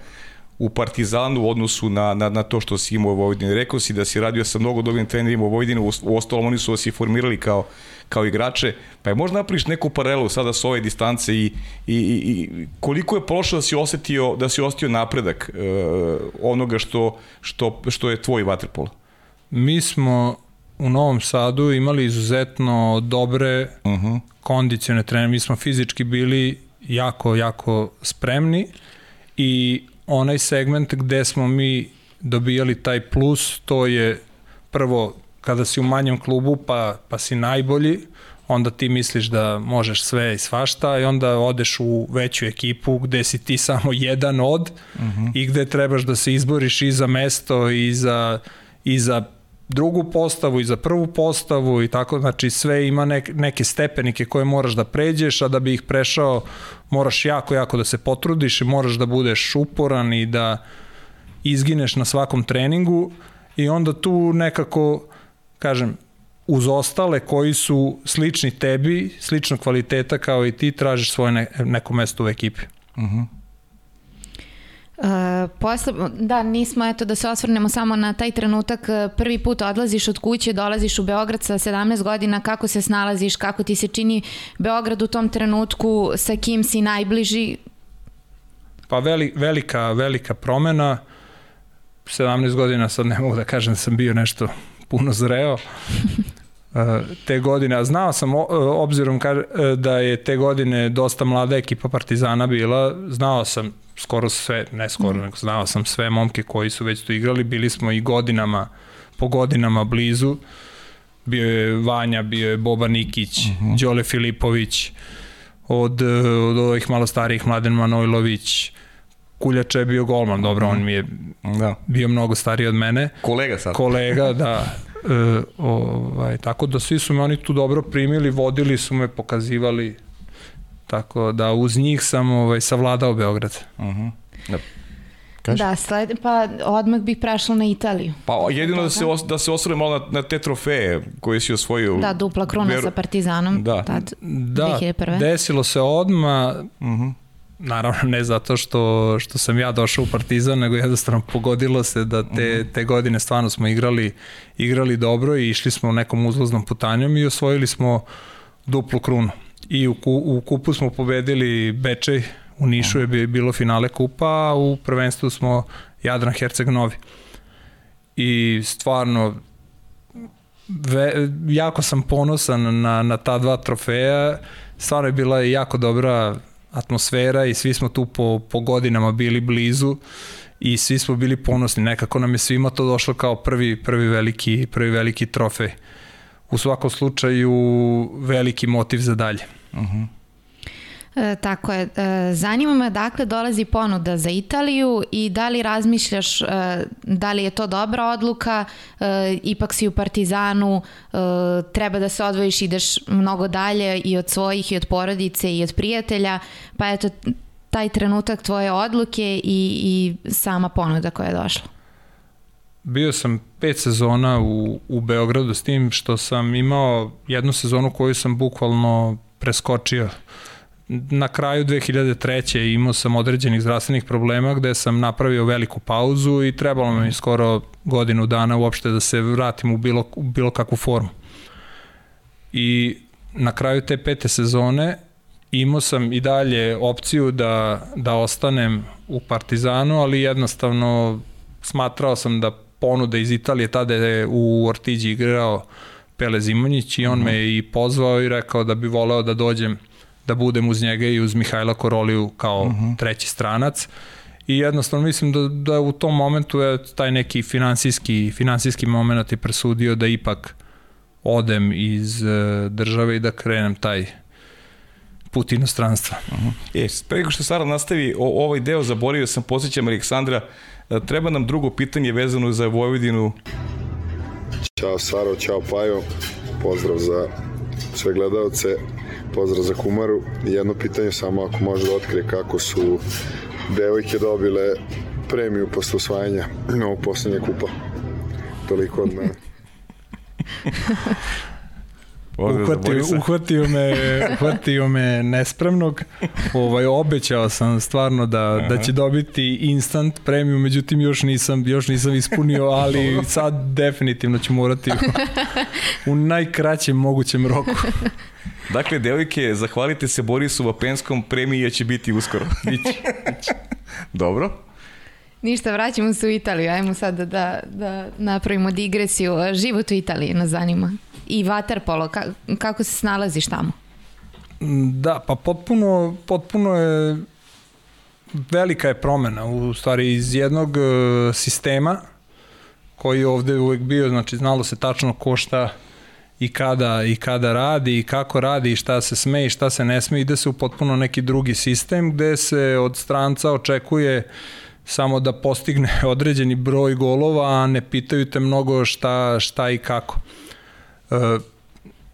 Speaker 1: u Partizanu u odnosu na, na, na to što si imao u Vojvodini. Rekao si da si radio sa mnogo dobrim trenerima u Vojvodini, u, u ostalom oni su vas i formirali kao, kao igrače, pa je možda napriš neku paralelu sada sa ove distance i, i, i koliko je prošlo da si osetio, da si osetio napredak uh, onoga što, što, što je tvoj vaterpolo?
Speaker 2: Mi smo u Novom Sadu imali izuzetno dobre uh mhm. -huh. kondicione trenere, mi smo fizički bili jako, jako spremni i onaj segment gde smo mi dobijali taj plus, to je prvo kada si u manjem klubu pa, pa si najbolji, onda ti misliš da možeš sve i svašta i onda odeš u veću ekipu gde si ti samo jedan od uh mhm. -huh. i gde trebaš da se izboriš i za mesto i za, i za drugu postavu i za prvu postavu i tako, znači sve ima nek, neke stepenike koje moraš da pređeš, a da bi ih prešao moraš jako, jako da se potrudiš i moraš da budeš uporan i da izgineš na svakom treningu i onda tu nekako, kažem, uz ostale koji su slični tebi, sličnog kvaliteta kao i ti, tražiš svoje ne, neko mesto u ekipi. Uh mhm. -huh.
Speaker 3: Uh, posle, da, nismo, eto, da se osvrnemo samo na taj trenutak, e, prvi put odlaziš od kuće, dolaziš u Beograd sa 17 godina, kako se snalaziš, kako ti se čini Beograd u tom trenutku, sa kim si najbliži?
Speaker 2: Pa veli, velika, velika promena, 17 godina sad ne mogu da kažem da sam bio nešto puno zreo, e, te godine, a znao sam obzirom da je te godine dosta mlada ekipa Partizana bila, znao sam skoro sve, ne skoro, mm. nego znao sam sve momke koji su već tu igrali, bili smo i godinama, po godinama blizu, bio je Vanja, bio je Boba Nikić, mhm. -huh. Đole Filipović, od, od ovih malo starijih Mladen Manojlović, Kuljača je bio golman, dobro, on mi je da. bio mnogo stariji od mene.
Speaker 1: Kolega sad.
Speaker 2: Kolega, da. E, ovaj, tako da svi su me oni tu dobro primili, vodili su me, pokazivali, tako da uz njih sam ovaj, savladao Beograd. Uh -huh.
Speaker 3: Da. Kaži? Da, sled, pa odmah bih prešla na Italiju.
Speaker 1: Pa jedino da se, os, da se osvrne malo na, na te trofeje koje si osvojio.
Speaker 3: Da, dupla kruna Ver... sa Partizanom.
Speaker 2: Da, tad, da 2001. desilo se odmah, uh -huh. naravno ne zato što, što sam ja došao u Partizan, nego jednostavno pogodilo se da te, uh -huh. te godine stvarno smo igrali, igrali dobro i išli smo nekom uzlaznom putanjom i osvojili smo duplu krunu. I u, u kupu smo pobedili Bečej, U Nišu je bilo finale kupa, a u prvenstvu smo Jadran Herceg Novi. I stvarno ve, jako sam ponosan na, na ta dva trofeja. Stvarno je bila jako dobra atmosfera i svi smo tu po, po godinama bili blizu i svi smo bili ponosni. Nekako nam je svima to došlo kao prvi, prvi, veliki, prvi veliki trofej. U svakom slučaju veliki motiv za dalje. Uh mhm. -huh.
Speaker 3: E, tako je. E, zanima me dakle dolazi ponuda za Italiju i da li razmišljaš e, da li je to dobra odluka, e, ipak si u Partizanu, e, treba da se odvojiš, ideš mnogo dalje i od svojih i od porodice i od prijatelja, pa eto taj trenutak tvoje odluke i, i sama ponuda koja je došla.
Speaker 2: Bio sam pet sezona u, u Beogradu s tim što sam imao jednu sezonu koju sam bukvalno preskočio na kraju 2003. imao sam određenih zdravstvenih problema gde sam napravio veliku pauzu i trebalo mi skoro godinu dana uopšte da se vratim u bilo, u bilo kakvu formu. I na kraju te pete sezone imao sam i dalje opciju da, da ostanem u Partizanu, ali jednostavno smatrao sam da ponuda iz Italije, tada je u Ortiđi igrao Pele Zimonjić i on mm -hmm. me i pozvao i rekao da bi voleo da dođem da budem uz njega i uz Mihajla Koroliju kao mhm. -huh. treći stranac i jednostavno mislim da, da u tom momentu je taj neki finansijski, finansijski moment i presudio da ipak odem iz uh, države i da krenem taj put inostranstva. Uh
Speaker 1: -huh. E, pre nego što Sara nastavi o, ovaj deo, zaboravio sam, posjećam Aleksandra, e, treba nam drugo pitanje vezano za Vojvodinu.
Speaker 5: Ćao Saro, ćao Pajo, pozdrav za sve gledalce pozdrav za Kumaru. Jedno pitanje samo ako može da otkrije kako su devojke dobile premiju posle osvajanja novog poslednje kupa. Toliko od mene.
Speaker 2: uhvatio, uhvatio, me, uhvatio me nespremnog. Ovaj, obećao sam stvarno da, da će dobiti instant premiju, međutim još nisam, još nisam ispunio, ali sad definitivno ću morati u, u najkraćem mogućem roku.
Speaker 1: Dakle, devojke, zahvalite se Borisu Vapenskom, premija će biti uskoro. Biće. Dobro.
Speaker 3: Ništa, vraćamo se u Italiju. Ajmo sad da, da, napravimo digresiju. Život u Italiji nas zanima. I waterpolo, ka, kako se snalaziš tamo?
Speaker 2: Da, pa potpuno, potpuno je velika je promena u stvari iz jednog uh, sistema koji je ovde uvek bio, znači znalo se tačno ko šta i kada, i kada radi i kako radi i šta se sme i šta se ne sme, ide se u potpuno neki drugi sistem gde se od stranca očekuje samo da postigne određeni broj golova, a ne pitaju te mnogo šta, šta i kako. E,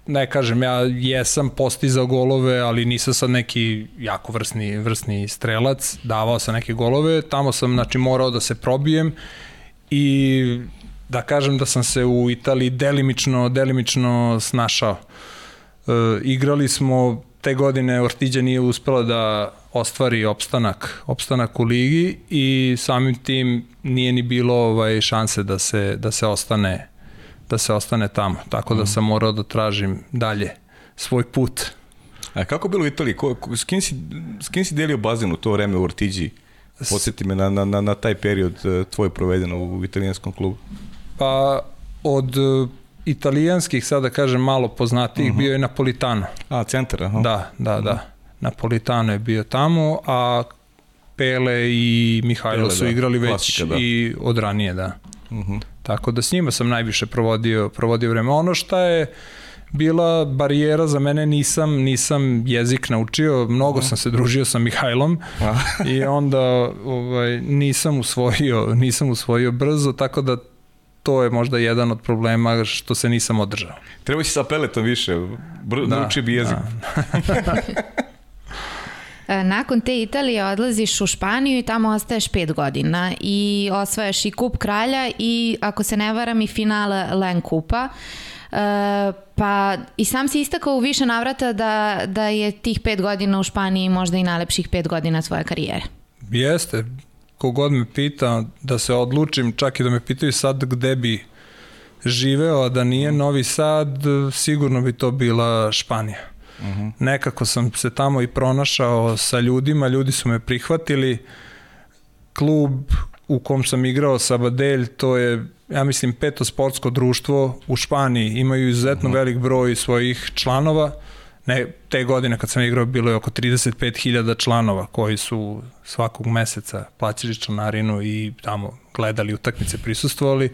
Speaker 2: ne kažem, ja jesam postizao golove, ali nisam sad neki jako vrsni, vrsni strelac, davao sam neke golove, tamo sam znači, morao da se probijem i da kažem da sam se u Italiji delimično, delimično snašao. E, igrali smo te godine Ortiđa nije uspela da ostvari opstanak, opstanak u ligi i samim tim nije ni bilo ovaj šanse da se da se ostane da se ostane tamo. Tako da mhm. sam morao da tražim dalje svoj put.
Speaker 1: A kako bilo u Italiji? Ko, s, kim si, s kim si delio bazen u to vreme u Ortiđi? Podsjeti me na, na, na taj period e, tvoj provedeno u italijanskom klubu.
Speaker 2: Pa od italijanskih, sada da kažem malo poznatijih, uh mhm. -huh. bio je Napolitano.
Speaker 1: A, centar, aha.
Speaker 2: Da, da, uh -huh. da. Mhm. Napolitano je bio tamo, a Pele i Mihajlo Pele, su da. igrali već Klasika, da. i od ranije, da. Uh -huh. Tako da s njima sam najviše provodio, provodio vreme. Ono šta je bila barijera za mene, nisam, nisam jezik naučio, mnogo uh -huh. sam se družio sa Mihajlom i onda ovaj, nisam usvojio, nisam usvojio brzo, tako da to je možda jedan od problema što se nisam održao.
Speaker 1: Treba si sa peletom više, br da, nauči bi jezik. Da.
Speaker 3: E, nakon te Italije odlaziš u Španiju i tamo ostaješ pet godina i osvajaš i kup kralja i ako se ne varam i finale Len kupa. Uh, pa i sam si istakao u više navrata da, da je tih pet godina u Španiji možda i najlepših pet godina svoje karijere.
Speaker 2: Jeste, kogod me pita da se odlučim, čak i da me pitaju sad gde bi živeo, a da nije Novi Sad, sigurno bi to bila Španija. Uh mhm. -huh. Nekako sam se tamo i pronašao sa ljudima, ljudi su me prihvatili. Klub u kom sam igrao Sabadelj, to je, ja mislim, peto sportsko društvo u Španiji. Imaju izuzetno uh mhm. -huh. velik broj svojih članova ne, te godine kad sam igrao bilo je oko 35.000 članova koji su svakog meseca plaćali članarinu i tamo gledali utakmice, prisustvovali. E,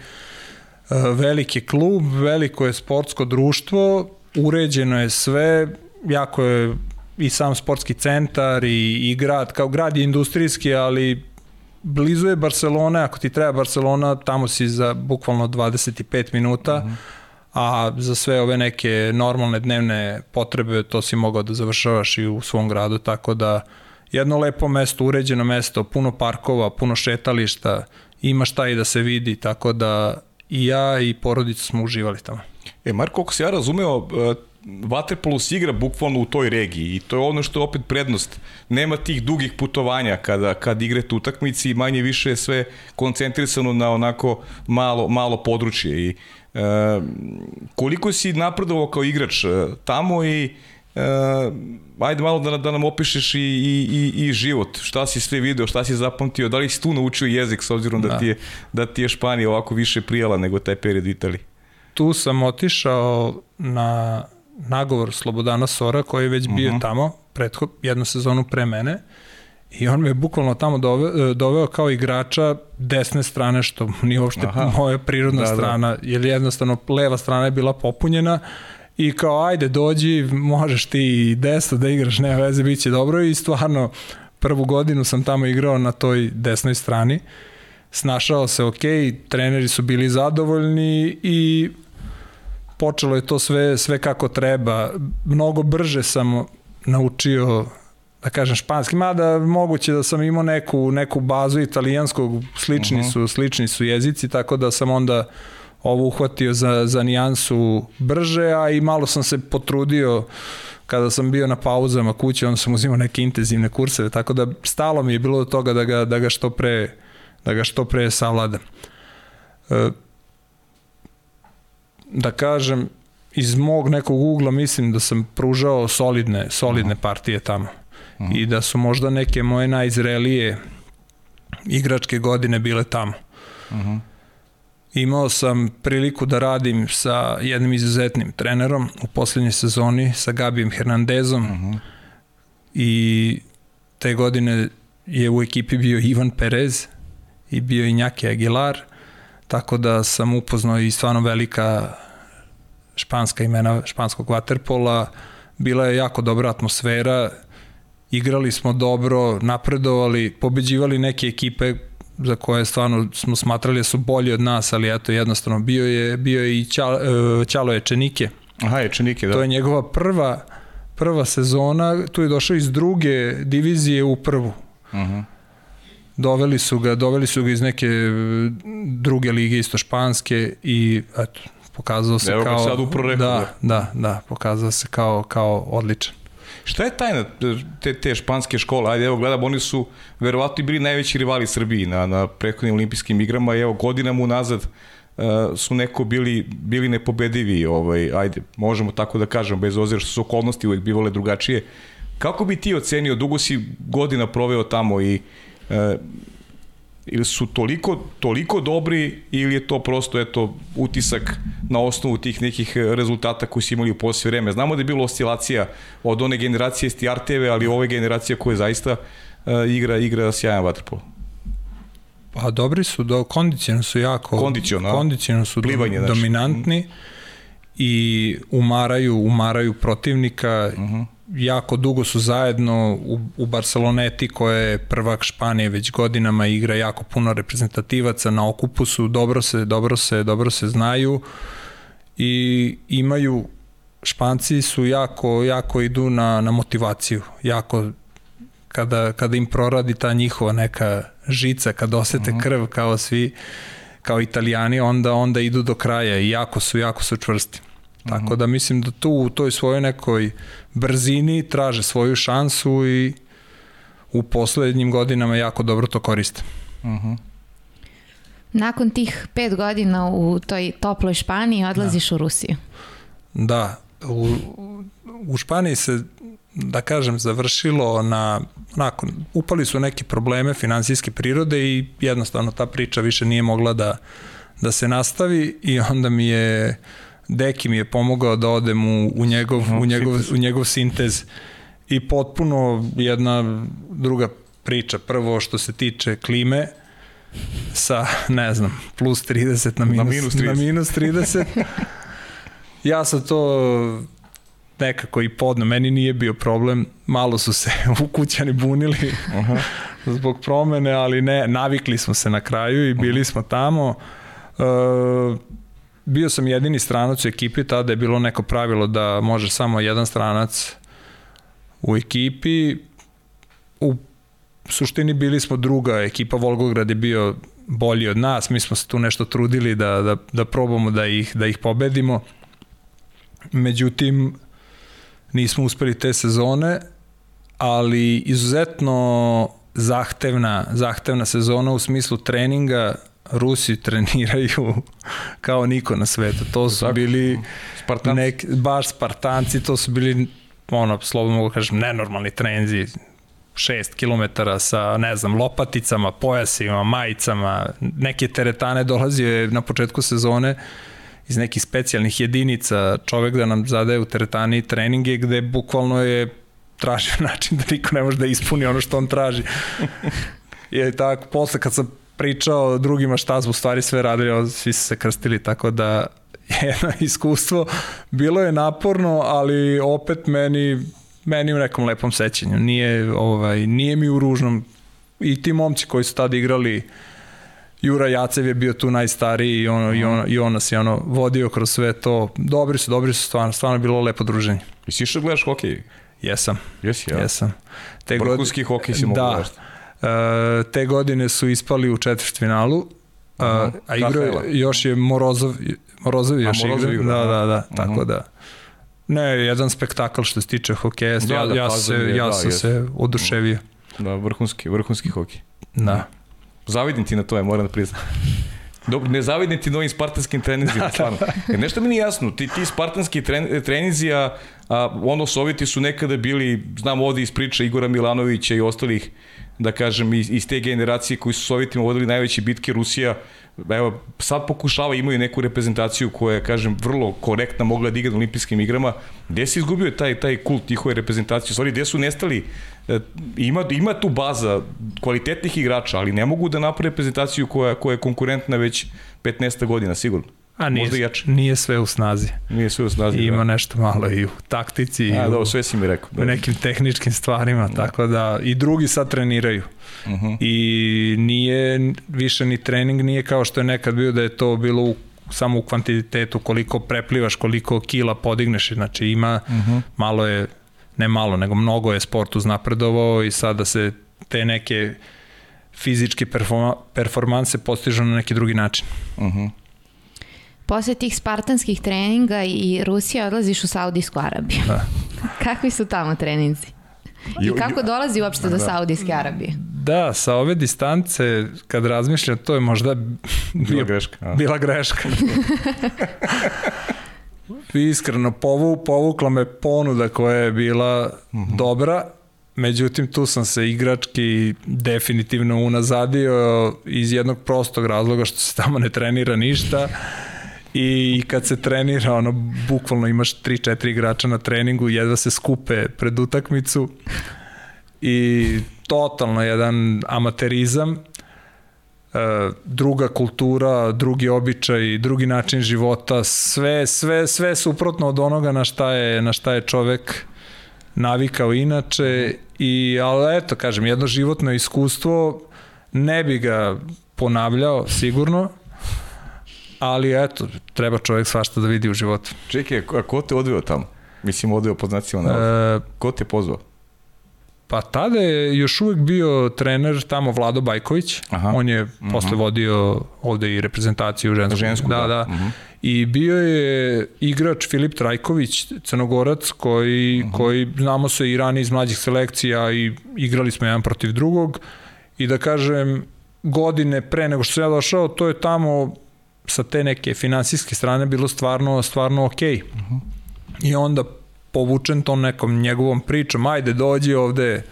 Speaker 2: veliki klub, veliko je sportsko društvo, uređeno je sve, jako je i sam sportski centar i, i grad, kao grad je industrijski, ali blizu je Barcelona, ako ti treba Barcelona, tamo si za bukvalno 25 minuta, uh mhm. A za sve ove neke normalne dnevne potrebe to si mogao da završavaš i u svom gradu, tako da jedno lepo mesto, uređeno mesto, puno parkova, puno šetališta, ima šta i da se vidi, tako da i ja i porodica smo uživali tamo.
Speaker 1: E, Marko, ako se ja razumeo, e, Vaterpolo se igra bukvalno u toj regiji i to je ono što je opet prednost. Nema tih dugih putovanja kada, kad igrate utakmici i manje više je sve koncentrisano na onako malo, malo područje i koliko si napredovao kao igrač e, tamo i e, ajde malo da, da nam opišeš i, i, i, i život, šta si sve video, šta si zapamtio, da li si tu naučio jezik s obzirom da, da. ti, je, da ti je Španija ovako više prijala nego taj period u Italiji?
Speaker 2: Tu sam otišao na nagovor Slobodana Sora koji je već bio uh mhm. -huh. tamo, prethod, jednu sezonu pre mene I on me je bukvalno tamo doveo, doveo kao igrača desne strane, što nije uopšte Aha. moja prirodna da, da. strana, da. jer jednostavno leva strana je bila popunjena i kao ajde dođi, možeš ti i desno da igraš, nema veze, bit će dobro i stvarno prvu godinu sam tamo igrao na toj desnoj strani, snašao se ok, treneri su bili zadovoljni i počelo je to sve, sve kako treba. Mnogo brže sam naučio da kažem španski, mada moguće da sam imao neku, neku bazu italijanskog, slični mhm. su, slični su jezici, tako da sam onda ovo uhvatio za, za nijansu brže, a i malo sam se potrudio kada sam bio na pauzama kući, onda sam uzimao neke intenzivne kurseve, tako da stalo mi je bilo do toga da ga, da ga što pre da ga što pre savladam. E, da kažem, iz mog nekog ugla mislim da sam pružao solidne, solidne uh -huh. partije tamo i da su možda neke moje najzrelije igračke godine bile tamo. Mm. Imao sam priliku da radim sa jednim izuzetnim trenerom u poslednjoj sezoni, sa Gabijem Hernandezom mm i te godine je u ekipi bio Ivan Perez i bio i Njake Aguilar, tako da sam upoznao i stvarno velika španska imena španskog vaterpola, bila je jako dobra atmosfera, igrali smo dobro, napredovali, pobeđivali neke ekipe za koje stvarno smo smatrali da su bolji od nas, ali eto jednostavno bio je bio je i Ćalo, e, Ćalo je Čenike.
Speaker 1: Aha, je Čenike, da.
Speaker 2: To je njegova prva prva sezona, tu je došao iz druge divizije u prvu. Uh -huh. Doveli su ga, doveli su ga iz neke e, druge lige isto španske i eto pokazao se Evo kao
Speaker 1: sad u
Speaker 2: da, da, da, pokazao se kao kao odličan.
Speaker 1: Šta je tajna te, te španske škole? Ajde, evo gledam, oni su verovatno i bili najveći rivali Srbiji na, na prethodnim olimpijskim igrama i evo godinama unazad uh, su neko bili, bili nepobedivi, ovaj, ajde, možemo tako da kažem, bez ozira što su okolnosti uvek bivale drugačije. Kako bi ti ocenio, dugo si godina proveo tamo i uh, ili su toliko, toliko dobri ili je to prosto eto, utisak na osnovu tih nekih rezultata koji su imali u poslije vreme. Znamo da je bilo oscilacija od one generacije Stijarteve, ali ove generacije koje zaista uh, igra, igra sjajan vaterpolo.
Speaker 2: Pa dobri su, do, kondicijalno su jako,
Speaker 1: kondicijalno,
Speaker 2: kondicijalno su Plivanje, do, dominantni znači. i umaraju, umaraju protivnika uh -huh. Jako dugo su zajedno u, u Barceloneti koja je prvak Španije već godinama igra jako puno reprezentativaca na okupu su dobro se dobro se dobro se znaju i imaju Španci su jako jako idu na na motivaciju jako kada kada im proradi ta njihova neka žica kad osete -huh. krv kao svi kao Italijani onda onda idu do kraja i jako su jako su čvrsti Tako mhm. da mislim da tu u toj svojoj nekoj brzini traže svoju šansu i u poslednjim godinama jako dobro to koriste. Uh mhm. -huh.
Speaker 3: Nakon tih pet godina u toj toploj Španiji odlaziš da. u Rusiju.
Speaker 2: Da, u, u Španiji se da kažem, završilo na, onako, upali su neki probleme finansijske prirode i jednostavno ta priča više nije mogla da, da se nastavi i onda mi je uh, Deki mi je pomogao da odem u, u, njegov, u, njegov, u njegov sintez i potpuno jedna druga priča. Prvo što se tiče klime, sa, ne znam, plus 30 na minus, na minus 30. Na minus 30. ja sam to nekako i podno, meni nije bio problem, malo su se u kućani bunili Aha. zbog promene, ali ne, navikli smo se na kraju i bili smo tamo. Uh, bio sam jedini stranac u ekipi, tada je bilo neko pravilo da može samo jedan stranac u ekipi. U suštini bili smo druga ekipa, Volgograd je bio bolji od nas, mi smo se tu nešto trudili da, da, da probamo da ih, da ih pobedimo. Međutim, nismo uspeli te sezone, ali izuzetno zahtevna, zahtevna sezona u smislu treninga, Rusi treniraju kao niko na svetu. To su Tako, bili Spartanci. Nek, baš Spartanci, to su bili ono, slobodno mogu kažem, nenormalni trenzi 6 km sa, ne znam, lopaticama, pojasima, majicama, neke teretane dolazio je na početku sezone iz nekih specijalnih jedinica čovek da nam zadaje u teretani treninge gde bukvalno je tražio način da niko ne može da ispuni ono što on traži. je tako, posle kad sam pričao drugima šta smo stvari sve radili, svi su se krstili, tako da jedno iskustvo. Bilo je naporno, ali opet meni meni u nekom lepom sećanju. Nije, ovaj, nije mi u ružnom i ti momci koji su tada igrali Jura Jacev je bio tu najstariji i, ono, i, on, i on nas je ono, vodio kroz sve to. Dobri su, dobri su stvarno, stvarno je bilo lepo druženje.
Speaker 1: I si išao da gledaš hokej?
Speaker 2: Jesam.
Speaker 1: Jesi, ja?
Speaker 2: Jesam.
Speaker 1: Te Vrhunski hokej si mogu da, gledati.
Speaker 2: E, te godine su ispali u četvrtfinalu, uh, a igrao još je Morozov, Morozov još igrao. Igra, da, da, da, uh tako da. Ne, jedan spektakl što se tiče hokeja, da, ja, da, ja, se, je, ja da, sam jest. se oduševio.
Speaker 1: Da, vrhunski, vrhunski hokej.
Speaker 2: Da.
Speaker 1: Zavidim ti na to, je, moram da priznam. Dobro, ne zavidim ti novim spartanskim trenizima, da, stvarno. Jer nešto mi nije jasno, ti, ti spartanski tren, trenizi, a, a ono Sovjeti su nekada bili, znam ovde iz priče Igora Milanovića i ostalih da kažem, iz, iz te generacije koji su Sovjetima vodili najveće bitke Rusija, evo, sad pokušava, imaju neku reprezentaciju koja je, kažem, vrlo korektna, mogla da igra na olimpijskim igrama. Gde se izgubio taj, taj kult njihove reprezentacije? Stvari, gde su nestali? E, ima, ima tu baza kvalitetnih igrača, ali ne mogu da naprave reprezentaciju koja, koja je konkurentna već 15 godina, sigurno.
Speaker 2: A nije, Možda jače. nije sve u snazi.
Speaker 1: Nije sve u snazi.
Speaker 2: Ima da. nešto malo i u taktici.
Speaker 1: A,
Speaker 2: i
Speaker 1: da, sve si mi rekao.
Speaker 2: Da. U nekim tehničkim stvarima, da. tako da i drugi sad treniraju. Uh mhm. -huh. I nije više ni trening nije kao što je nekad bio da je to bilo u samo u kvantitetu koliko preplivaš, koliko kila podigneš, znači ima, uh mhm. -huh. malo je, ne malo, nego mnogo je sport uznapredovao i sada se te neke fizičke performanse postižu na neki drugi način. Uh mhm. -huh.
Speaker 3: Posle tih spartanskih treninga i Rusija odlaziš u Saudijsku Arabiju. Da. Kakvi su tamo treninzi? I kako dolazi uopšte do da. Saudijske Arabije?
Speaker 2: Da, sa ove distance, kad razmišljam, to je možda bio,
Speaker 1: bila greška. A?
Speaker 2: Bila greška. Iskreno, povu, povukla me ponuda koja je bila uh mhm. -huh. dobra, međutim tu sam se igrački definitivno unazadio iz jednog prostog razloga što se tamo ne trenira ništa i kad se trenira, ono, bukvalno imaš 3-4 igrača na treningu, jedva se skupe pred utakmicu i totalno jedan amaterizam, e, druga kultura, drugi običaj, drugi način života, sve, sve, sve suprotno od onoga na šta je, na šta je čovek navikao inače i ali eto kažem jedno životno iskustvo ne bi ga ponavljao sigurno ali eto treba čovjek svašta da vidi u životu.
Speaker 1: Čekaj, a ko te odveo tamo? Mislim, odveo po znacima E, ko te pozvao?
Speaker 2: Pa tada je još uvek bio trener tamo Vlado Bajković. Aha. On je uh mhm. -huh. posle vodio ovde i reprezentaciju žensku.
Speaker 1: žensku
Speaker 2: da, da. da. Uh mhm. -huh. I bio je igrač Filip Trajković, crnogorac, koji, uh mhm. -huh. koji znamo se i ranije iz mlađih selekcija i igrali smo jedan protiv drugog. I da kažem, godine pre nego što sam ja došao, to je tamo sa te neke finansijske strane bilo stvarno, stvarno okej. Okay. Uh -huh. I onda povučen tom nekom njegovom pričom, ajde dođi ovde,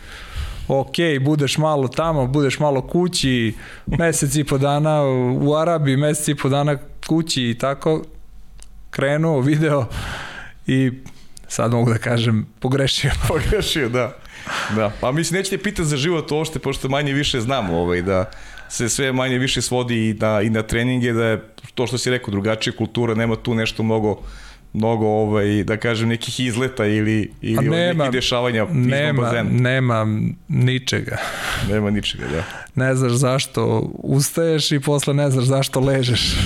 Speaker 2: ok, budeš malo tamo, budeš malo kući, mesec i po dana u Arabiji, mesec i po dana kući i tako, krenuo video i sad mogu da kažem, pogrešio.
Speaker 1: pogrešio, da. Da, pa mislim, nećete pitati za život ošte, pošto manje više znamo ovaj, da se sve manje više svodi i na, i na treninge, da je to što si rekao, drugačija kultura, nema tu nešto mnogo mnogo ovaj da kažem nekih izleta ili ili nema, nekih dešavanja
Speaker 2: nema, bazena. Nema ničega.
Speaker 1: Nema ničega, da.
Speaker 2: Ne znaš zašto ustaješ i posle ne znaš zašto ležeš.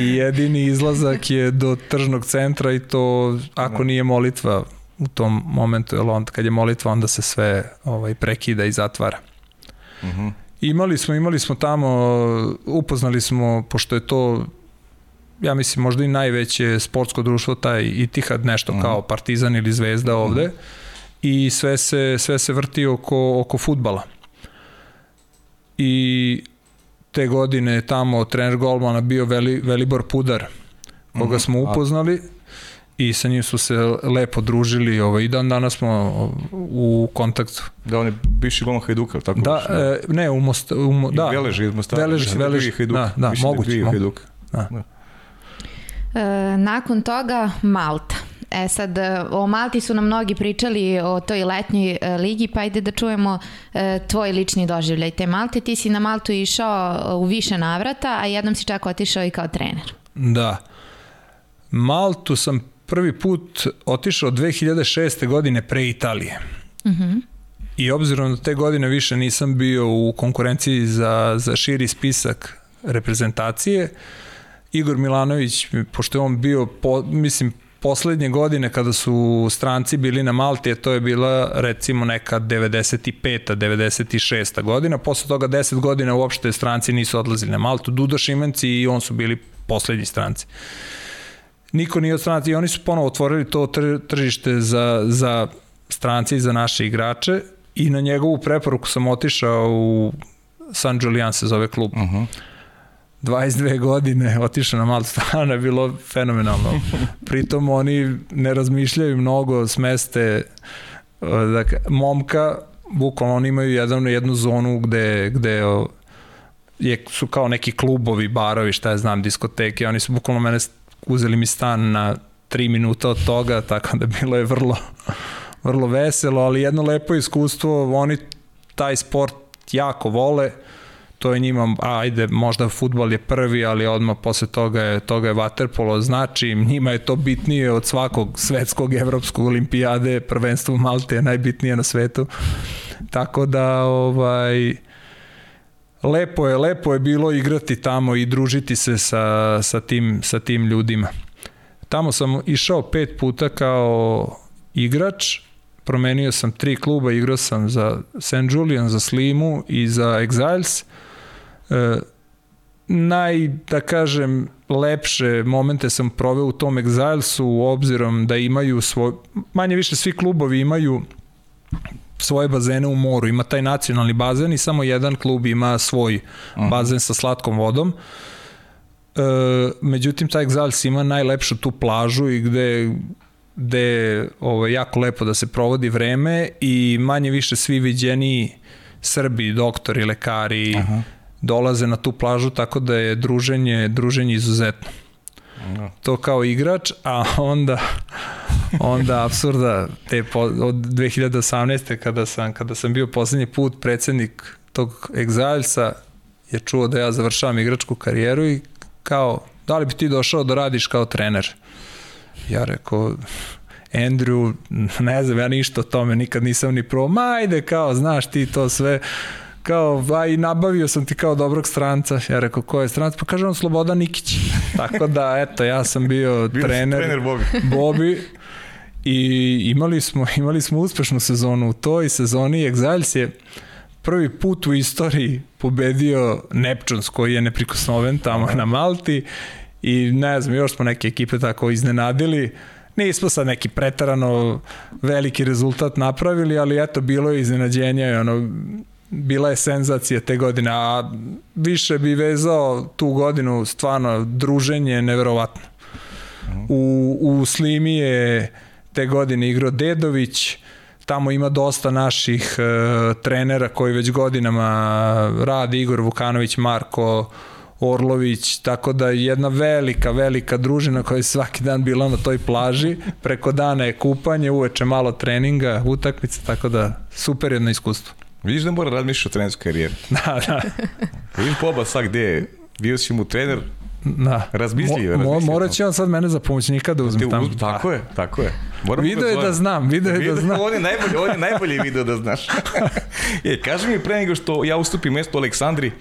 Speaker 2: I jedini izlazak je do tržnog centra i to ako nije molitva u tom momentu, jer onda kad je molitva onda se sve ovaj prekida i zatvara. Mhm. Uh -huh. Imali smo, imali smo tamo, upoznali smo, pošto je to ja mislim možda i najveće sportsko društvo taj Itihad nešto. -huh. kao Partizan ili Zvezda ovde mhm. -huh. i sve se sve se vrti oko oko fudbala. I te godine tamo trener golmana bio Veli, Velibor Pudar koga. -huh. smo upoznali i sa njim su se lepo družili ovaj, i dan danas smo u kontaktu.
Speaker 1: Da, on je bivši golman Hajduka, tako?
Speaker 2: Da, e, ne, u Most, u, da.
Speaker 1: Veleži iz Mostara.
Speaker 2: Veleži, Veleži, da, da, moguće. Da
Speaker 1: Hajduka. Da. da.
Speaker 3: E, nakon toga Malta. E sad, o Malti su nam mnogi pričali o toj letnjoj e, ligi, pa ajde da čujemo e, tvoj lični doživljaj te Malte. Ti si na Maltu išao u više navrata, a jednom si čak otišao i kao trener.
Speaker 2: Da. Maltu sam prvi put otišao 2006. godine pre Italije. Uh mhm. -huh. I obzirom da te godine više nisam bio u konkurenciji za, za širi spisak reprezentacije, uh, Igor Milanović, pošto je on bio, po, mislim, poslednje godine kada su stranci bili na Malti, to je bila recimo neka 95. 96. godina, posle toga 10 godina uopšte stranci nisu odlazili na Maltu, Duda Šimenci i on su bili poslednji stranci. Niko nije od stranci i oni su ponovo otvorili to tržište za, za stranci i za naše igrače i na njegovu preporuku sam otišao u San Julian se zove klub. Uh -huh 22 godine otišao na Maltu, stvarno je bilo fenomenalno. Pritom oni ne razmišljaju mnogo, smeste dakle, momka, bukvalno oni imaju jedan, jednu zonu gde, gde je, su kao neki klubovi, barovi, šta je znam, diskoteke, oni su bukvalno mene uzeli mi stan na 3 minuta od toga, tako da bilo je vrlo, vrlo veselo, ali jedno lepo iskustvo, oni taj sport jako vole, to je njima, ajde, možda futbol je prvi, ali odmah posle toga je, toga je vaterpolo, znači njima je to bitnije od svakog svetskog, evropskog olimpijade, prvenstvo Malte je najbitnije na svetu, tako da, ovaj, lepo je, lepo je bilo igrati tamo i družiti se sa, sa, tim, sa tim ljudima. Tamo sam išao pet puta kao igrač, promenio sam tri kluba, igrao sam za St. Julian, za Slimu i za Exiles. E, naj, da kažem, lepše momente sam proveo u tom Exilesu, obzirom da imaju svoj, manje više svi klubovi imaju svoje bazene u moru, ima taj nacionalni bazen i samo jedan klub ima svoj mhm. bazen sa slatkom vodom. E, međutim, taj Exiles ima najlepšu tu plažu i gde gde je ovo, jako lepo da se provodi vreme i manje više svi viđeni Srbi, doktori, lekari, Aha dolaze na tu plažu, tako da je druženje, druženje izuzetno. No. To kao igrač, a onda onda apsurda te po, od 2018. kada sam kada sam bio poslednji put predsednik tog Exilesa je čuo da ja završavam igračku karijeru i kao da li bi ti došao da radiš kao trener? Ja rekao Andrew, ne znam, ja ništa o tome nikad nisam ni probao, ma ajde kao, znaš ti to sve, kao, aj, nabavio sam ti kao dobrog stranca. Ja rekao, ko je stranac? Pa kaže on Slobodan Nikić. Tako da, eto, ja sam bio, bio trener,
Speaker 1: trener Bobi.
Speaker 2: Bobi. I imali smo, imali smo uspešnu sezonu u toj sezoni. Exiles je prvi put u istoriji pobedio Neptunes koji je neprikosnoven tamo na Malti i ne znam, još smo neke ekipe tako iznenadili. Nismo sad neki pretarano veliki rezultat napravili, ali eto, bilo je iznenađenja i ono, bila je senzacija te godine, a više bi vezao tu godinu stvarno druženje neverovatno. U, u Slimi je te godine igrao Dedović, tamo ima dosta naših uh, trenera koji već godinama radi, Igor Vukanović, Marko Orlović, tako da jedna velika, velika družina koja je svaki dan bila na toj plaži, preko dana je kupanje, uveče malo treninga, utakmice, tako da super jedno iskustvo.
Speaker 1: Vidiš da mora razmišljati o trenerskoj karijeri.
Speaker 2: Da, da.
Speaker 1: Vidim poba sad gde je, bio si mu trener,
Speaker 2: Da.
Speaker 1: Razmišljivo,
Speaker 2: Mo, morat će on sad mene za pomoćnika da uzme tamo.
Speaker 1: Tako je, tako je.
Speaker 2: Moram video da je da znam, video je da znam.
Speaker 1: On je najbolji, on je najbolji video da znaš. e, kaži mi pre nego što ja ustupim mesto Aleksandri,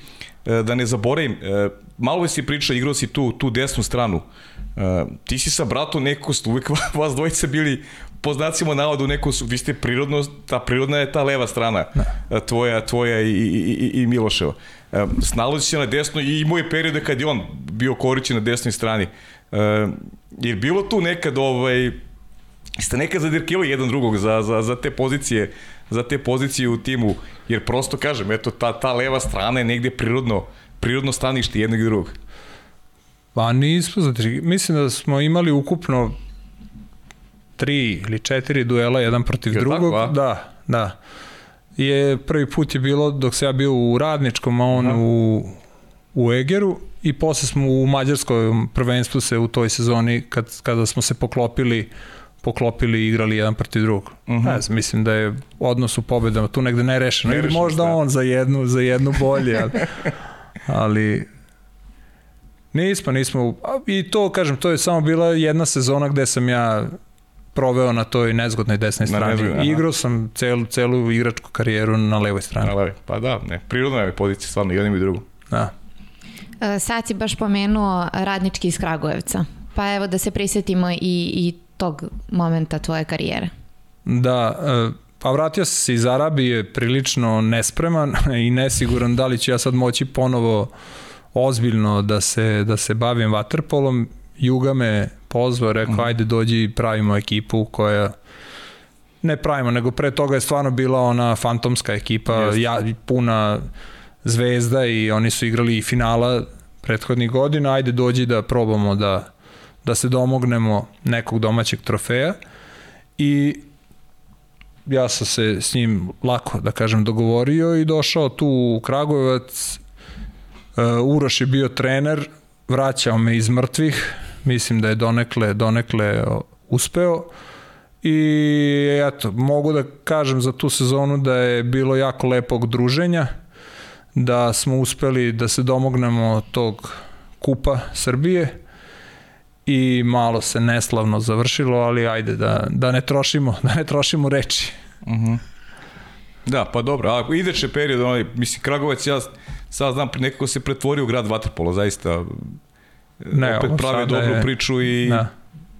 Speaker 1: e, da ne zaboravim, e, malo si priča, igrao si tu, tu desnu stranu. E, ti si sa bratom neko ste uvek vas dvojice bili po znacima navodu neko su, vi ste prirodno, ta prirodna je ta leva strana, da. tvoja, tvoja i, i, i, i Miloševa. Snalazi se na desno i imao je periode kad je on bio korićen na desnoj strani. Je bilo tu nekad ovaj, ste nekad zadirkivali jedan drugog za, za, za te pozicije za te pozicije u timu, jer prosto kažem, eto, ta, ta leva strana je negde prirodno, prirodno stanište jednog i drugog.
Speaker 2: Pa nismo, znači, mislim da smo imali ukupno tri ili četiri duela jedan protiv je drugog. Tako, da, da. Je, prvi put je bilo dok se ja bio u Radničkom, a on Aha. u, u Egeru i posle smo u Mađarskoj prvenstvu se u toj sezoni kad, kada smo se poklopili poklopili i igrali jedan protiv drugog. Uh -huh. ne znam, mislim da je odnos u pobedama tu negde nerešeno. Ili možda da. on za jednu, za jednu bolje, ali, ali nismo, nismo. I to, kažem, to je samo bila jedna sezona gde sam ja proveo na toj nezgodnoj desnoj strani. Na Igrao sam celu, celu igračku karijeru na levoj strani.
Speaker 1: Na levoj, pa da, ne, prirodno je pozicija, stvarno, jednim i drugom.
Speaker 2: Da.
Speaker 3: E, sad si baš pomenuo radnički iz Kragujevca. Pa evo da se prisetimo i, i tog momenta tvoje karijere.
Speaker 2: Da, e, pa vratio sam se iz Arabije prilično nespreman i nesiguran da li ću ja sad moći ponovo ozbiljno da se, da se bavim vaterpolom. Juga me pozvao, rekao mm. ajde dođi pravimo ekipu koja ne pravimo, nego pre toga je stvarno bila ona fantomska ekipa, ja, puna zvezda i oni su igrali i finala prethodnih godina, ajde dođi da probamo da, da se domognemo nekog domaćeg trofeja. I ja sam se s njim lako, da kažem, dogovorio i došao tu u Kragujevac, uh, Uroš je bio trener, vraćao me iz mrtvih, mislim da je donekle, donekle uspeo i eto, mogu da kažem za tu sezonu da je bilo jako lepog druženja, da smo uspeli da se domognemo tog kupa Srbije i malo se neslavno završilo, ali ajde da, da ne trošimo, da ne trošimo reči.
Speaker 1: Uh mhm. -huh. Da, pa dobro, a ideće period, onaj, mislim, Kragovac, ja sad znam, nekako se pretvorio u grad Vatrpola, zaista
Speaker 2: ne,
Speaker 1: opet pravi dobru je... priču i da.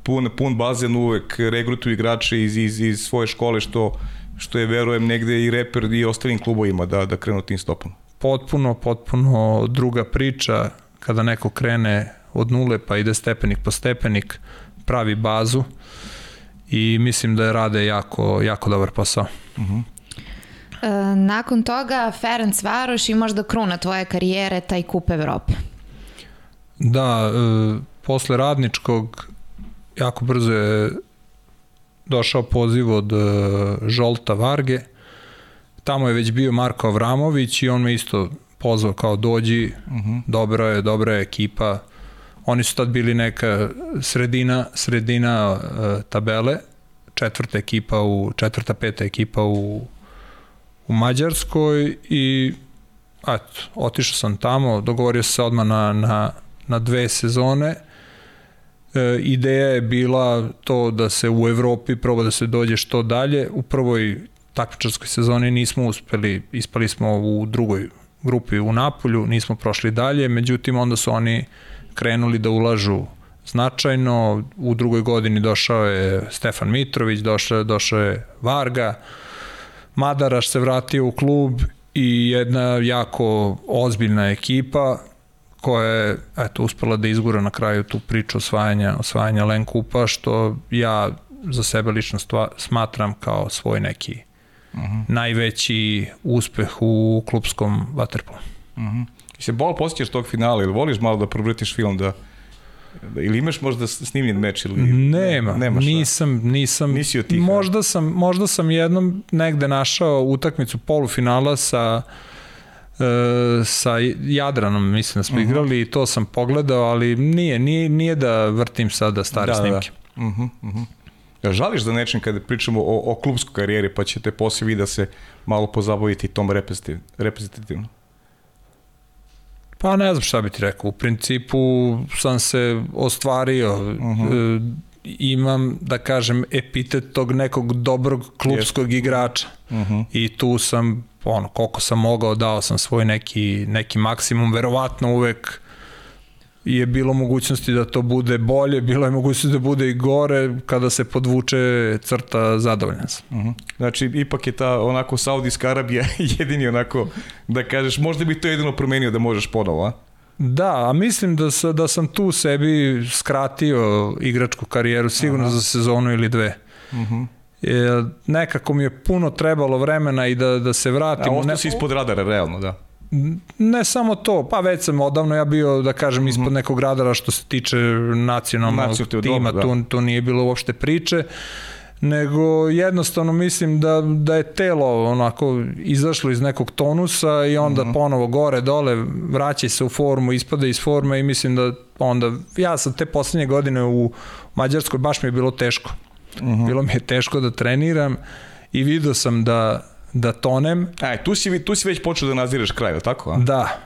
Speaker 1: pun, pun bazen uvek regrutuju igrače iz, iz, iz svoje škole što, što je verujem negde i reper i ostalim klubovima da, da krenu tim stopom.
Speaker 2: Potpuno, potpuno druga priča kada neko krene od nule pa ide stepenik po stepenik, pravi bazu i mislim da je rade jako, jako dobar posao. Uh -huh.
Speaker 3: E, nakon toga Ferenc Varoš i možda kruna tvoje karijere, taj kup Evrope.
Speaker 2: Da, e, posle radničkog jako brzo je došao poziv od e, Žolta Varge. Tamo je već bio Marko Avramović i on me isto pozvao kao dođi, uh mhm. -huh. dobra je, dobra je ekipa. Oni su tad bili neka sredina, sredina uh, tabele, četvrta ekipa u, četvrta, peta ekipa u, u Mađarskoj i eto, otišao sam tamo, dogovorio se odmah na, na na dve sezone. E, ideja je bila to da se u Evropi proba da se dođe što dalje. U prvoj takmičarskoj sezoni nismo uspeli, ispali smo u drugoj grupi u Napolju, nismo prošli dalje, međutim onda su oni krenuli da ulažu značajno, u drugoj godini došao je Stefan Mitrović, došao, došao je Varga, Madaraš se vratio u klub i jedna jako ozbiljna ekipa koja je eto, uspela da izgura na kraju tu priču osvajanja, osvajanja Len Kupa, što ja za sebe lično stva, smatram kao svoj neki uh mhm. -huh. najveći uspeh u klubskom vaterpolu.
Speaker 1: Uh. -huh. Se bol posjećaš tog finala ili voliš malo da provrtiš film da ili imaš možda snimljen meč ili
Speaker 2: nema nemaš, nisam nisam
Speaker 1: nisi od tih
Speaker 2: možda sam možda sam jednom negde našao utakmicu polufinala sa e, sa Jadranom mislim da smo uh mhm. -huh. igrali i to sam pogledao ali nije nije nije da vrtim sada stare da, snimke. Da. Uh -huh,
Speaker 1: uh -huh. Ja žališ za nečem kada pričamo o, o klubskoj karijeri, pa ćete posle da se malo pozabaviti tom reprezentativno?
Speaker 2: Pa ne znam šta bi ti rekao. U principu sam se ostvario. Uh mhm. -huh. E, imam, da kažem, epitet tog nekog dobrog klubskog yes. igrača. Uh mhm. -huh. I tu sam, ono, koliko sam mogao, dao sam svoj neki, neki maksimum. Verovatno uvek je bilo mogućnosti da to bude bolje, bilo je mogućnosti da bude i gore, kada se podvuče crta zadovoljan sam. Uh
Speaker 1: mhm. -huh. Znači, ipak je ta onako Saudijska Arabija jedini onako, da kažeš, možda bi to jedino promenio da možeš ponovo, a?
Speaker 2: Da, a mislim da, sa, da sam tu sebi skratio igračku karijeru sigurno Aha. za sezonu ili dve. Uh mhm. -huh. E, nekako mi je puno trebalo vremena i da, da se vratim. A
Speaker 1: ostao si ispod radara, realno, da.
Speaker 2: Ne samo to, pa već sam odavno ja bio, da kažem, ispod mhm. nekog radara što se tiče nacionalnog Nacionalno tima, dobro, da. tu, tu nije bilo uopšte priče nego jednostavno mislim da, da je telo onako izašlo iz nekog tonusa i onda mm -hmm. ponovo gore, dole, vraća se u formu, ispada iz forme i mislim da onda, ja sam te poslednje godine u Mađarskoj, baš mi je bilo teško. Mm -hmm. Bilo mi je teško da treniram i video sam da da tonem.
Speaker 1: Aj, tu si, tu si već počeo da naziraš kraj, je tako? A?
Speaker 2: Da.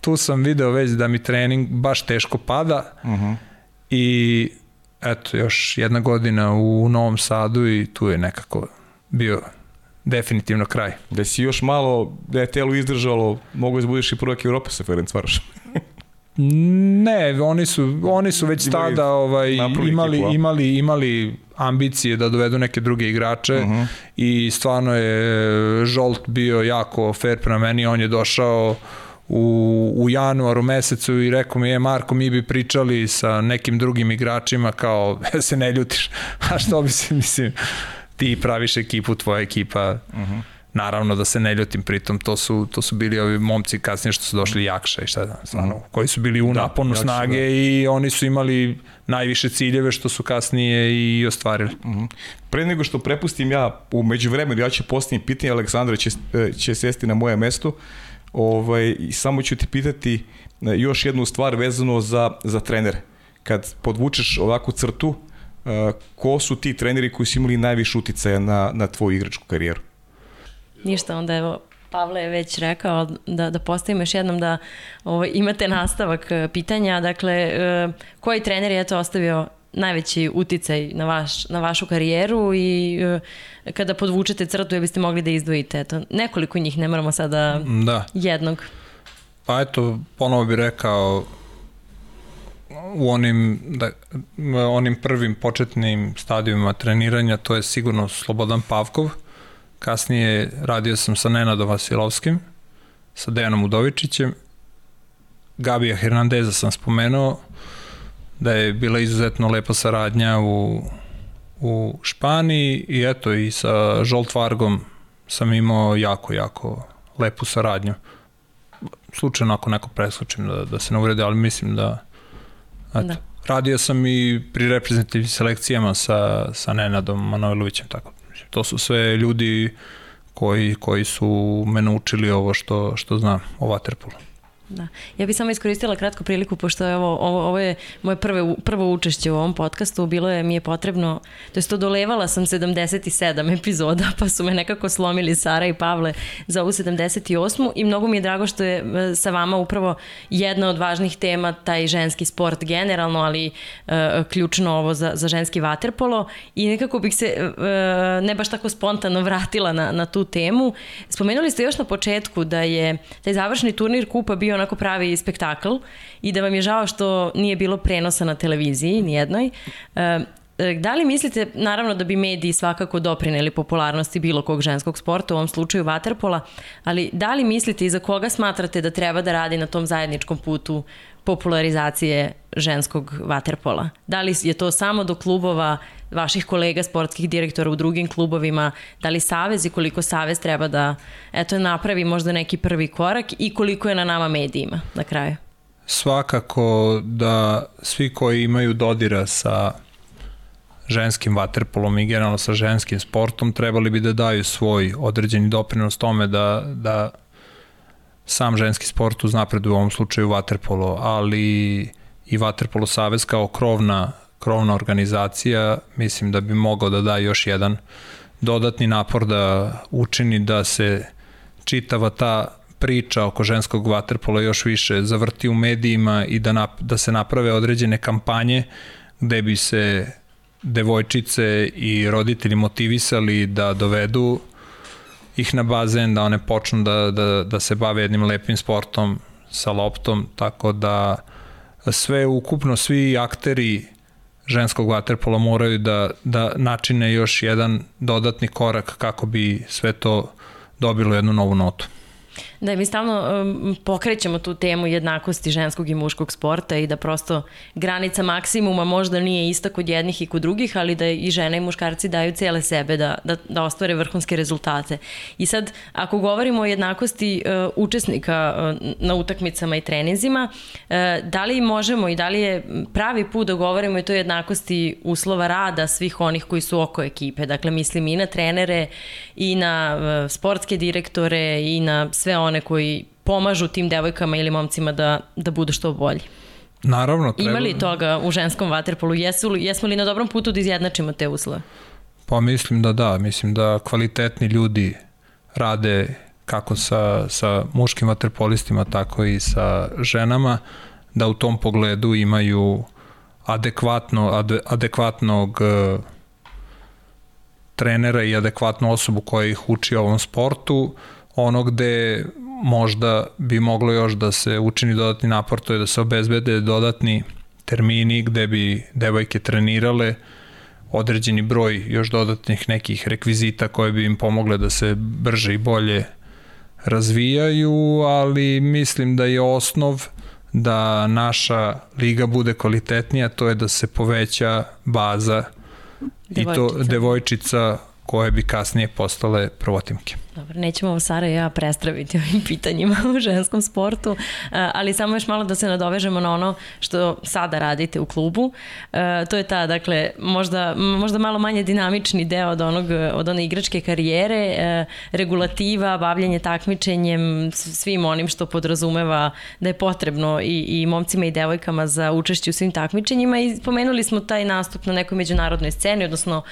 Speaker 2: Tu sam video već da mi trening baš teško pada uh mhm. -huh. i eto, još jedna godina u Novom Sadu i tu je nekako bio definitivno kraj.
Speaker 1: Da si još malo, da je telo izdržalo, mogu da budeš i prvak Evrope sa Ferenc Varošom.
Speaker 2: Ne, oni su, oni su već tada ovaj, imali, imali, imali ambicije da dovedu neke druge igrače uh mhm. -huh. i stvarno je Žolt bio jako fair prema meni, on je došao u, u januaru mesecu i rekao mi je Marko mi bi pričali sa nekim drugim igračima kao se ne ljutiš a što bi se mislim ti praviš ekipu tvoja ekipa uh mhm. -huh Naravno da se ne ljutim, pritom to su, to su bili ovi momci kasnije što su došli jakša i šta da, stvarno, mm. koji su bili u da, naponu jakša, snage da. i oni su imali najviše ciljeve što su kasnije i ostvarili. Mm -hmm.
Speaker 1: Pre nego što prepustim ja u međuvremenu, ja ću postaviti pitanje, Aleksandra će, će sesti na moje mesto, ovaj, samo ću ti pitati e, još jednu stvar vezano za, za trenere. Kad podvučeš ovakvu crtu, uh, ko su ti treneri koji su imali najviše uticaja na, na tvoju igračku karijeru?
Speaker 6: Ništa, onda evo, Pavle je već rekao da, da postavimo još jednom da ovo, imate nastavak e, pitanja. Dakle, e, koji trener je to ostavio najveći uticaj na, vaš, na vašu karijeru i e, kada podvučete crtu ja biste mogli da izdvojite eto, nekoliko njih, ne moramo sada da. jednog.
Speaker 2: Pa eto, ponovo bih rekao u onim, da, onim prvim početnim stadijima treniranja to je sigurno Slobodan Pavkov, Kasnije radio sam sa Nenadom Vasilovskim, sa Dejanom Udovičićem, Gabija Hernandeza sam spomenuo, da je bila izuzetno lepa saradnja u, u Španiji i eto i sa Žolt Vargom sam imao jako, jako lepu saradnju. Slučajno ako neko preslučim da, da se ne urede, ali mislim da, eto, da. radio sam i pri reprezentativnim selekcijama sa, sa Nenadom Manojlovićem, tako To su sve ljudi koji, koji su me naučili ovo što, što znam o Waterpolu.
Speaker 6: Da. Ja bih samo iskoristila kratku priliku, pošto je ovo, ovo, ovo je moje prve, prvo učešće u ovom podcastu, bilo je, mi je potrebno, to je to dolevala sam 77 epizoda, pa su me nekako slomili Sara i Pavle za ovu 78. I mnogo mi je drago što je e, sa vama upravo jedna od važnih tema taj ženski sport generalno, ali uh, ključno ovo za, za ženski vaterpolo i nekako bih se uh, ne baš tako spontano vratila na, na tu temu. Spomenuli ste još na početku da je taj završni turnir kupa bio onako pravi spektakl i da vam je žao što nije bilo prenosa na televiziji, nijednoj. E, da li mislite, naravno da bi mediji svakako doprineli popularnosti bilo kog ženskog sporta, u ovom slučaju vaterpola, ali da li mislite i za koga smatrate da treba da radi na tom zajedničkom putu popularizacije ženskog vaterpola? Da li je to samo do klubova vaših kolega sportskih direktora u drugim klubovima, da li Savez i koliko Savez treba da eto, napravi možda neki prvi korak i koliko je na nama medijima na kraju?
Speaker 2: Svakako da svi koji imaju dodira sa ženskim vaterpolom i generalno sa ženskim sportom trebali bi da daju svoj određeni doprinos tome da, da sam ženski sport uznapreduje u ovom slučaju vaterpolo, ali i Vaterpolo Savez kao krovna krovna organizacija, mislim da bi mogao da da još jedan dodatni napor da učini da se čitava ta priča oko ženskog vaterpola još više zavrti u medijima i da, nap, da se naprave određene kampanje gde bi se devojčice i roditelji motivisali da dovedu ih na bazen, da one počnu da, da, da se bave jednim lepim sportom sa loptom, tako da sve ukupno svi akteri ženskog vaterpola moraju da, da načine još jedan dodatni korak kako bi sve to dobilo jednu novu notu.
Speaker 6: Da, mi stalno um, pokrećemo tu temu jednakosti ženskog i muškog sporta i da prosto granica maksimuma možda nije ista kod jednih i kod drugih, ali da i žene i muškarci daju cele sebe da, da, da ostvare vrhunske rezultate. I sad, ako govorimo o jednakosti uh, učesnika uh, na utakmicama i treninzima, uh, da li možemo i da li je pravi put da govorimo i to jednakosti uslova rada svih onih koji su oko ekipe? Dakle, mislim i na trenere, i na uh, sportske direktore, i na sve one one koji pomažu tim devojkama ili momcima da, da budu što bolji.
Speaker 2: Naravno.
Speaker 6: Treba... Ima li toga u ženskom vaterpolu? Jesu li, jesmo li na dobrom putu da izjednačimo te uslove?
Speaker 2: Pa mislim da da. Mislim da kvalitetni ljudi rade kako sa, sa muškim vaterpolistima, tako i sa ženama, da u tom pogledu imaju adekvatno, ade, adekvatnog uh, trenera i adekvatnu osobu koja ih uči ovom sportu. Ono gde možda bi moglo još da se učini dodatni napor, to je da se obezbede dodatni termini gde bi devojke trenirale određeni broj još dodatnih nekih rekvizita koje bi im pomogle da se brže i bolje razvijaju, ali mislim da je osnov da naša liga bude kvalitetnija, to je da se poveća baza devojčica. i to devojčica koje bi kasnije postale prvotimke.
Speaker 6: Dobro, nećemo ovo Sara i ja prestraviti ovim pitanjima u ženskom sportu, ali samo još malo da se nadovežemo na ono što sada radite u klubu. To je ta, dakle, možda, možda malo manje dinamični deo od, onog, od one igračke karijere, regulativa, bavljanje takmičenjem, svim onim što podrazumeva da je potrebno i, i momcima i devojkama za učešće u svim takmičenjima i spomenuli smo taj nastup na nekoj međunarodnoj sceni, odnosno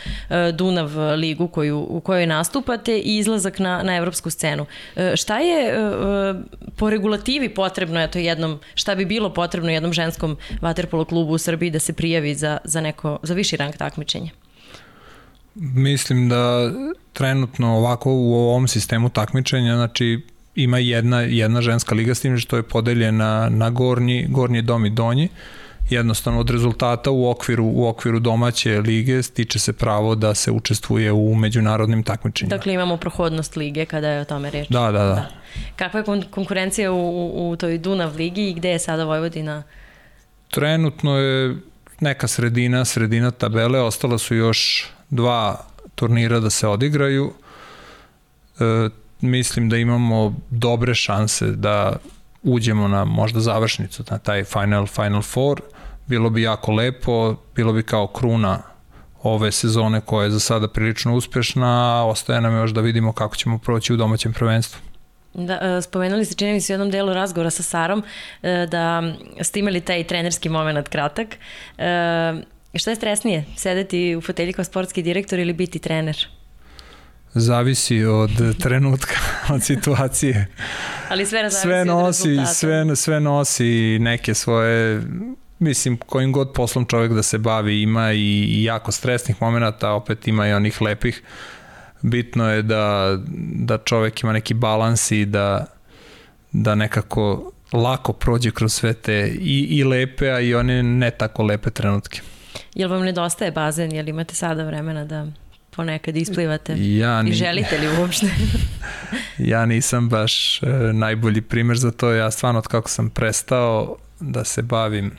Speaker 6: Dunav ligu koju, u kojoj nastupate i izlazak na na, evropsku scenu. E, šta je e, e, po regulativi potrebno, eto jednom, šta bi bilo potrebno jednom ženskom vaterpolo klubu u Srbiji da se prijavi za, za, neko, za viši rang takmičenja?
Speaker 2: Mislim da trenutno ovako u ovom sistemu takmičenja, znači ima jedna, jedna ženska liga s tim što je podeljena na gornji, gornji dom i donji. Uh, jednostavno od rezultata u okviru u okviru domaće lige stiče se pravo da se učestvuje u međunarodnim takmičenjima.
Speaker 6: Dakle imamo prohodnost lige kada je o tome reč.
Speaker 2: Da, da, da. da.
Speaker 6: Kakva je kon konkurencija u, u, u toj Dunav ligi i gde je sada Vojvodina?
Speaker 2: Trenutno je neka sredina, sredina tabele, ostala su još dva turnira da se odigraju. E, mislim da imamo dobre šanse da uđemo na možda završnicu, na taj final, final four. Uh, bilo bi jako lepo, bilo bi kao kruna ove sezone koja je za sada prilično uspešna, ostaje nam još da vidimo kako ćemo proći u domaćem prvenstvu.
Speaker 6: Da, spomenuli ste, čini mi se u jednom delu razgovora sa Sarom, da ste imali taj trenerski moment kratak. Šta je stresnije, sedeti u fotelji kao sportski direktor ili biti trener?
Speaker 2: Zavisi od trenutka, od situacije.
Speaker 6: Ali sve,
Speaker 2: sve nosi, sve, sve nosi neke svoje mislim, kojim god poslom čovjek da se bavi ima i, jako stresnih momenta, opet ima i onih lepih. Bitno je da, da čovjek ima neki balans i da, da nekako lako prođe kroz sve te i, i lepe, a i one ne tako lepe trenutke.
Speaker 6: Jel vam nedostaje bazen? Jel imate sada vremena da ponekad isplivate?
Speaker 2: Ja
Speaker 6: ni... I želite li uopšte?
Speaker 2: ja nisam baš e, najbolji primer za to. Ja stvarno od kako sam prestao da se bavim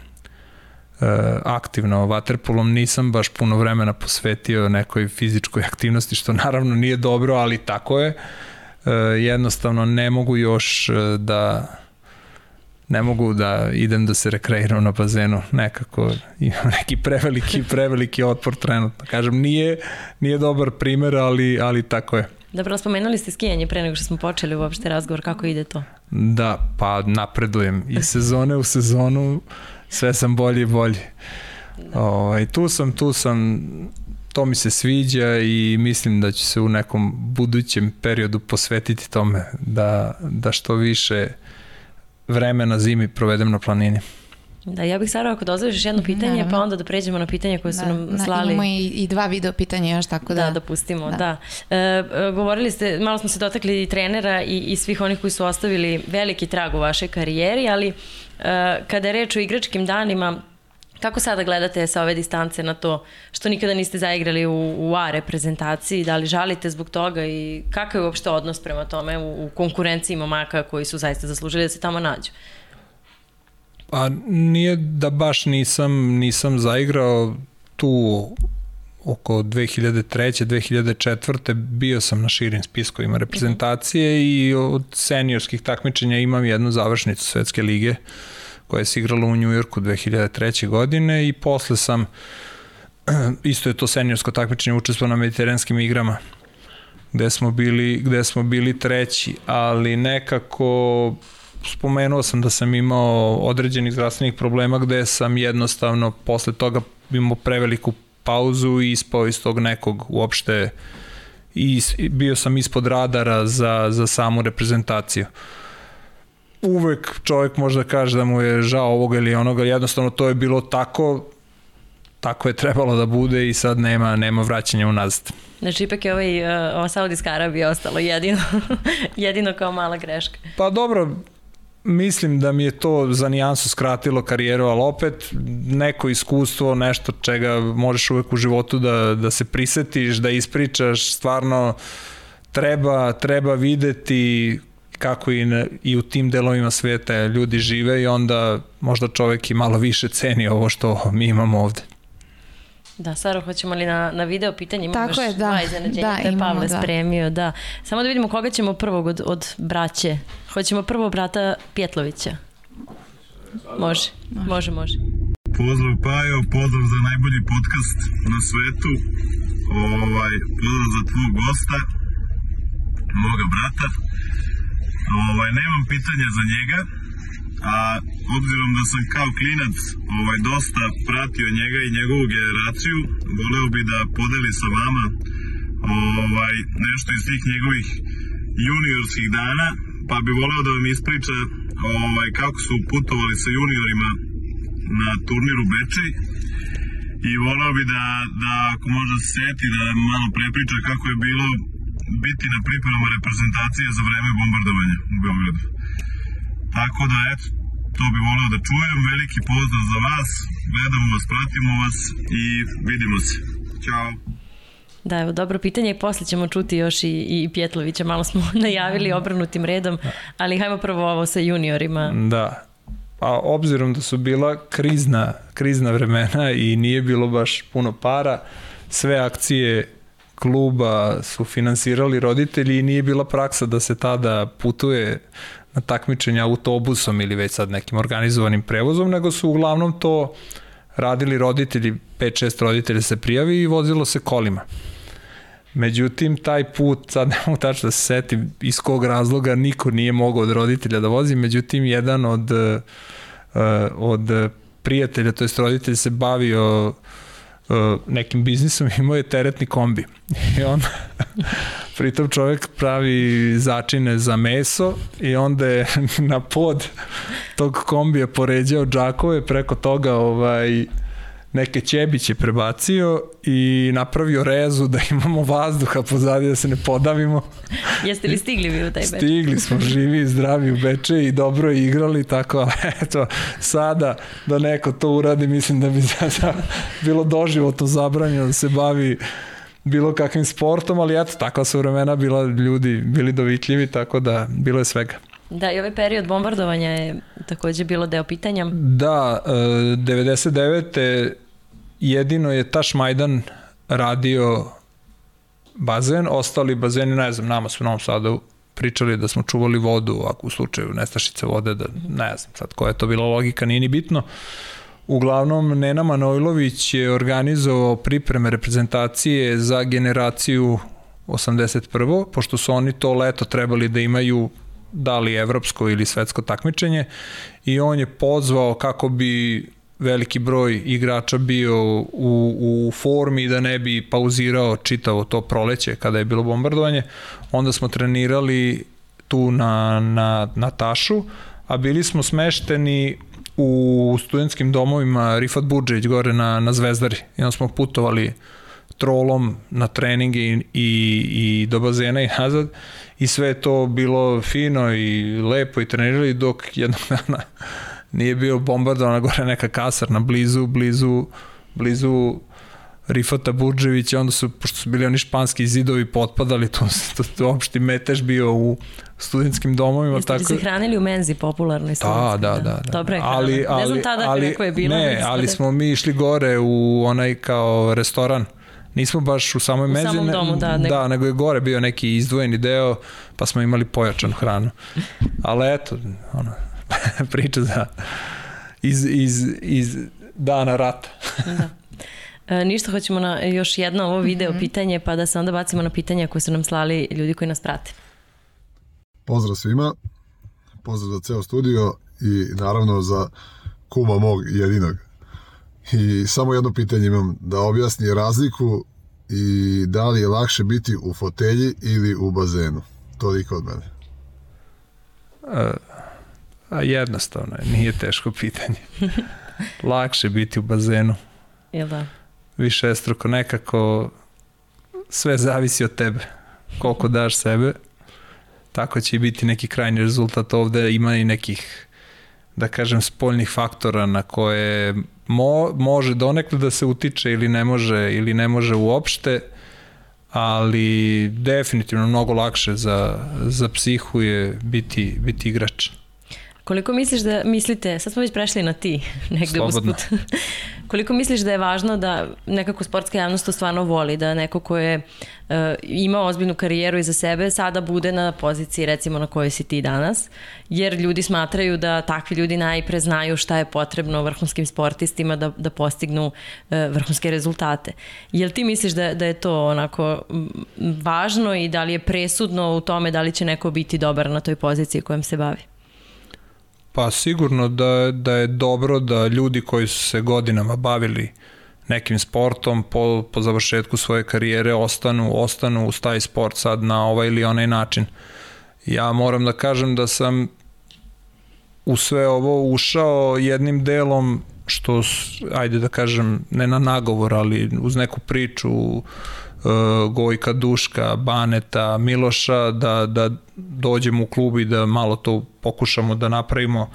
Speaker 2: aktivno vaterpolom nisam baš puno vremena posvetio nekoj fizičkoj aktivnosti što naravno nije dobro, ali tako je. E, jednostavno ne mogu još e, da ne mogu da idem da se rekreiram na bazenu, nekako imam neki preveliki, preveliki otpor trenutno. Kažem, nije, nije dobar primer, ali, ali tako je.
Speaker 6: Dobro, spomenuli ste skijanje pre nego što smo počeli uopšte razgovor, kako ide to?
Speaker 2: Da, pa napredujem i sezone u sezonu sve sam bolji i bolji. Da. Ovaj, tu sam, tu sam, to mi se sviđa i mislim da ću se u nekom budućem periodu posvetiti tome da, da što više uh, vreme na zimi provedem na planini.
Speaker 6: Da, ja bih Sara, ako dozvoliš jedno pitanje, Naravno. pa onda da pređemo na pitanje koje su da, nam slali.
Speaker 3: Imamo i, i dva video pitanja još, tako da...
Speaker 6: Da, da pustimo, da. da. E, e, govorili ste, malo smo se dotakli i trenera i, i svih onih koji su ostavili veliki trag u vašoj karijeri, ali e, kada je reč o igračkim danima, Kako sada gledate sa ove distance na to što nikada niste zaigrali u, u A reprezentaciji? Da li žalite zbog toga i kakav je uopšte odnos prema tome u, u konkurenciji momaka koji su zaista zaslužili da se tamo nađu?
Speaker 2: Pa nije da baš nisam, nisam zaigrao tu oko 2003. 2004. bio sam na širim spiskovima reprezentacije -hmm. i od seniorskih takmičenja imam jednu završnicu Svetske lige. Koja se igrala u Njujorku 2003. godine i posle sam isto je to seniorsko takmičenje učestvo na mediteranskim igrama gde smo bili, gde smo bili treći, ali nekako spomenuo sam da sam imao određenih zdravstvenih problema gde sam jednostavno posle toga imao preveliku pauzu i ispao iz tog nekog uopšte i bio sam ispod radara za, za samu reprezentaciju. Uvek čovjek može da kaže da mu je žao ovoga ili onoga, jednostavno to je bilo tako, tako je trebalo da bude i sad nema, nema vraćanja unazad.
Speaker 6: Znači, ipak je ovaj, uh, ova Saudijska Arabija ostalo jedino, jedino kao mala greška.
Speaker 2: Pa dobro, mislim da mi je to za nijansu skratilo karijeru, ali opet neko iskustvo, nešto čega možeš uvek u životu da, da se prisetiš, da ispričaš, stvarno treba, treba videti kako i, na, i u tim delovima sveta ljudi žive i onda možda čovek i malo više ceni ovo što mi imamo ovde.
Speaker 6: Da, Saro, hoćemo li na, na video pitanje? Imamo
Speaker 3: Tako je, da.
Speaker 6: Dva iznenađenja, da, te Pavle da. spremio, da. Samo da vidimo koga ćemo prvog od, od braće. Hoćemo prvo brata Pjetlovića. Može, može, može.
Speaker 7: Pozdrav Pajo, pozdrav za najbolji podcast na svetu. Ovaj, pozdrav za tvog gosta, moga brata. Ovaj, nemam pitanja za njega, a obzirom da sam kao klinac ovaj, dosta pratio njega i njegovu generaciju, voleo bi da podeli sa vama ovaj, nešto iz tih njegovih juniorskih dana, pa bi voleo da vam ispriča ovaj, kako su putovali sa juniorima na turniru Bečej i voleo bi da, da ako može se seti da malo prepriča kako je bilo biti na pripremama reprezentacije za vreme bombardovanja u Beogradu. Tako da, eto, to bi voleo da čujem. Veliki pozdrav za vas, gledamo vas, pratimo vas i vidimo se. Ćao.
Speaker 6: Da, evo, dobro pitanje i posle ćemo čuti još i, i Pjetlovića, malo smo najavili obrnutim redom, ali hajmo prvo ovo sa juniorima.
Speaker 2: Da, pa obzirom da su bila krizna, krizna vremena i nije bilo baš puno para, sve akcije kluba su finansirali roditelji i nije bila praksa da se tada putuje takmičenja autobusom ili već sad nekim organizovanim prevozom, nego su uglavnom to radili roditelji, 5-6 roditelja se prijavi i vozilo se kolima. Međutim, taj put, sad ne mogu tačno da se setim iz kog razloga niko nije mogao od roditelja da vozi, međutim, jedan od, uh, od prijatelja, to jest roditelj se bavio uh, nekim biznisom, imao je teretni kombi. I on, pritom čovjek pravi začine za meso i onda je na pod tog kombija poređao džakove, preko toga ovaj, neke ćebiće prebacio i napravio rezu da imamo vazduha pozadi da se ne podavimo.
Speaker 6: Jeste li stigli vi u taj Beč?
Speaker 2: Stigli smo živi i zdravi u Beče i dobro igrali, tako eto, sada da neko to uradi, mislim da bi sada bilo doživotno zabranjeno da se bavi bilo kakvim sportom, ali eto, takva su vremena bila, ljudi bili dovitljivi, tako da bilo je svega.
Speaker 6: Da, i ovaj period bombardovanja je takođe bilo deo pitanja.
Speaker 2: Da, 99. E, jedino je Taš Majdan radio bazen, ostali bazeni, ne znam, nama su u Novom Sadu pričali da smo čuvali vodu, ako u slučaju nestašice vode, da ne znam sad koja je to bila logika, nije ni bitno. Uglavnom, Nena Manojlović je organizovao pripreme reprezentacije za generaciju 81. Pošto su oni to leto trebali da imaju da li evropsko ili svetsko takmičenje i on je pozvao kako bi veliki broj igrača bio u, u formi da ne bi pauzirao čitavo to proleće kada je bilo bombardovanje. Onda smo trenirali tu na, na, na Tašu, a bili smo smešteni u studentskim domovima Rifat Budžević gore na, na Zvezdari. I onda smo putovali trolom na treninge i, i, i do bazena i nazad i sve je to bilo fino i lepo i trenirali dok jednog dana nije bio bombardovana gore neka kasarna blizu, blizu, blizu Rifata Burđevića, onda su, pošto su bili oni španski zidovi potpadali, to, to, to opšti metež bio u studentskim domovima.
Speaker 6: Jeste tako... li se hranili u menzi popularnoj
Speaker 2: Da, da, da. da.
Speaker 6: Dobro je ali, ali, ne znam tada ali, kako je bilo.
Speaker 2: Ne, ali smo mi išli gore u onaj kao restoran. Nismo baš u samoj
Speaker 6: samom domu, da.
Speaker 2: Nego... Da, nego je gore bio neki izdvojeni deo, pa smo imali pojačanu hranu. Ali eto, ono, priča za iz, iz, iz dana rata.
Speaker 6: da. E, ništa, hoćemo na još jedno ovo video mm -hmm. pitanje, pa da se onda bacimo na pitanja koje su nam slali ljudi koji nas prate.
Speaker 5: Pozdrav svima, pozdrav za ceo studio i naravno za kuma mog jedinog. I samo jedno pitanje imam, da objasni razliku i da li je lakše biti u fotelji ili u bazenu. Toliko od mene.
Speaker 2: Uh, a jednostavno je, nije teško pitanje. lakše biti u bazenu.
Speaker 6: Jel da?
Speaker 2: Više struko nekako sve zavisi od tebe. Koliko daš sebe, tako će i biti neki krajni rezultat ovde. Ima i nekih, da kažem, spoljnih faktora na koje mo, može donekle da se utiče ili ne može ili ne može uopšte, ali definitivno mnogo lakše za, za psihu je biti, biti igrač.
Speaker 6: Koliko misliš da, mislite, sad smo već prešli na ti, negde
Speaker 2: Slobodno.
Speaker 6: usput. Koliko misliš da je važno da nekako sportska javnost to stvarno voli, da neko ko je uh, imao ozbiljnu karijeru iza sebe, sada bude na poziciji recimo na kojoj si ti danas, jer ljudi smatraju da takvi ljudi najpre znaju šta je potrebno vrhunskim sportistima da, da postignu uh, vrhunske rezultate. Jel ti misliš da, da je to onako važno i da li je presudno u tome da li će neko biti dobar na toj poziciji kojom se bavi?
Speaker 2: Pa sigurno da, da je dobro da ljudi koji su se godinama bavili nekim sportom po, po završetku svoje karijere ostanu, ostanu uz taj sport sad na ovaj ili onaj način. Ja moram da kažem da sam u sve ovo ušao jednim delom što, ajde da kažem, ne na nagovor, ali uz neku priču Gojka, Duška, Baneta, Miloša, da, da dođemo u klub i da malo to pokušamo da napravimo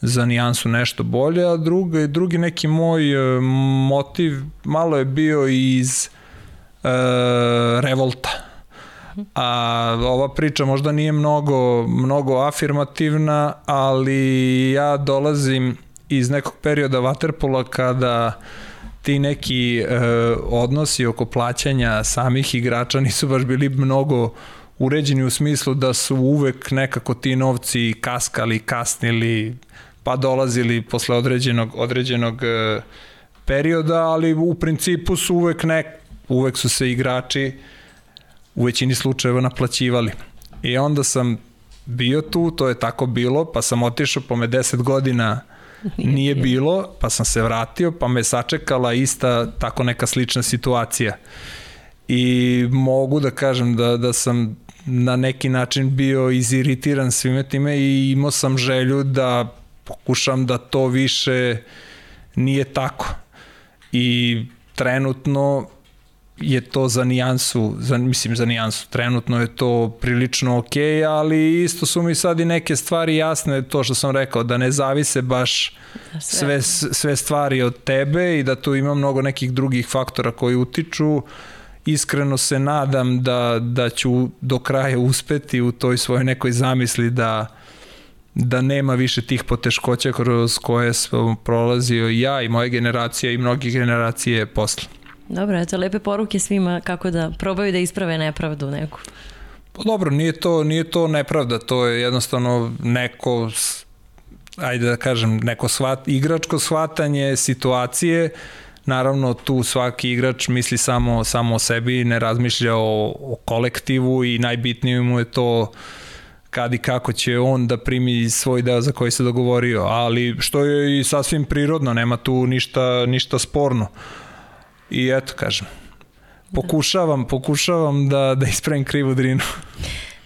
Speaker 2: za nijansu nešto bolje, a drugi, drugi neki moj uh, motiv malo je bio iz uh, revolta. A ova priča možda nije mnogo, mnogo afirmativna, ali ja dolazim iz nekog perioda Waterpola kada ti neki e, odnosi oko plaćanja samih igrača nisu baš bili mnogo uređeni u smislu da su uvek nekako ti novci kaskali, kasnili, pa dolazili posle određenog, određenog e, perioda, ali u principu su uvek nek, uvek su se igrači u većini slučajeva naplaćivali. I onda sam bio tu, to je tako bilo, pa sam otišao, po me 10 godina nije, nije bilo, pa sam se vratio, pa me sačekala ista tako neka slična situacija. I mogu da kažem da, da sam na neki način bio iziritiran svime time i imao sam želju da pokušam da to više nije tako. I trenutno je to za nijansu, za, mislim za nijansu, trenutno je to prilično ok, ali isto su mi sad i neke stvari jasne, to što sam rekao, da ne zavise baš sve, sve stvari od tebe i da tu ima mnogo nekih drugih faktora koji utiču. Iskreno se nadam da, da ću do kraja uspeti u toj svojoj nekoj zamisli da da nema više tih poteškoća kroz koje sam prolazio ja i moja generacija i mnogi generacije posle.
Speaker 6: Dobro, eto, lepe poruke svima kako da probaju da isprave nepravdu neku.
Speaker 2: Pa dobro, nije to, nije to nepravda, to je jednostavno neko ajde da kažem, neko svat, igračko shvatanje situacije, naravno tu svaki igrač misli samo, samo o sebi, ne razmišlja o, o kolektivu i najbitnije mu je to kad i kako će on da primi svoj deo za koji se dogovorio, ali što je i sasvim prirodno, nema tu ništa, ništa sporno. I eto, kažem, pokušavam, pokušavam da, da ispravim krivu drinu.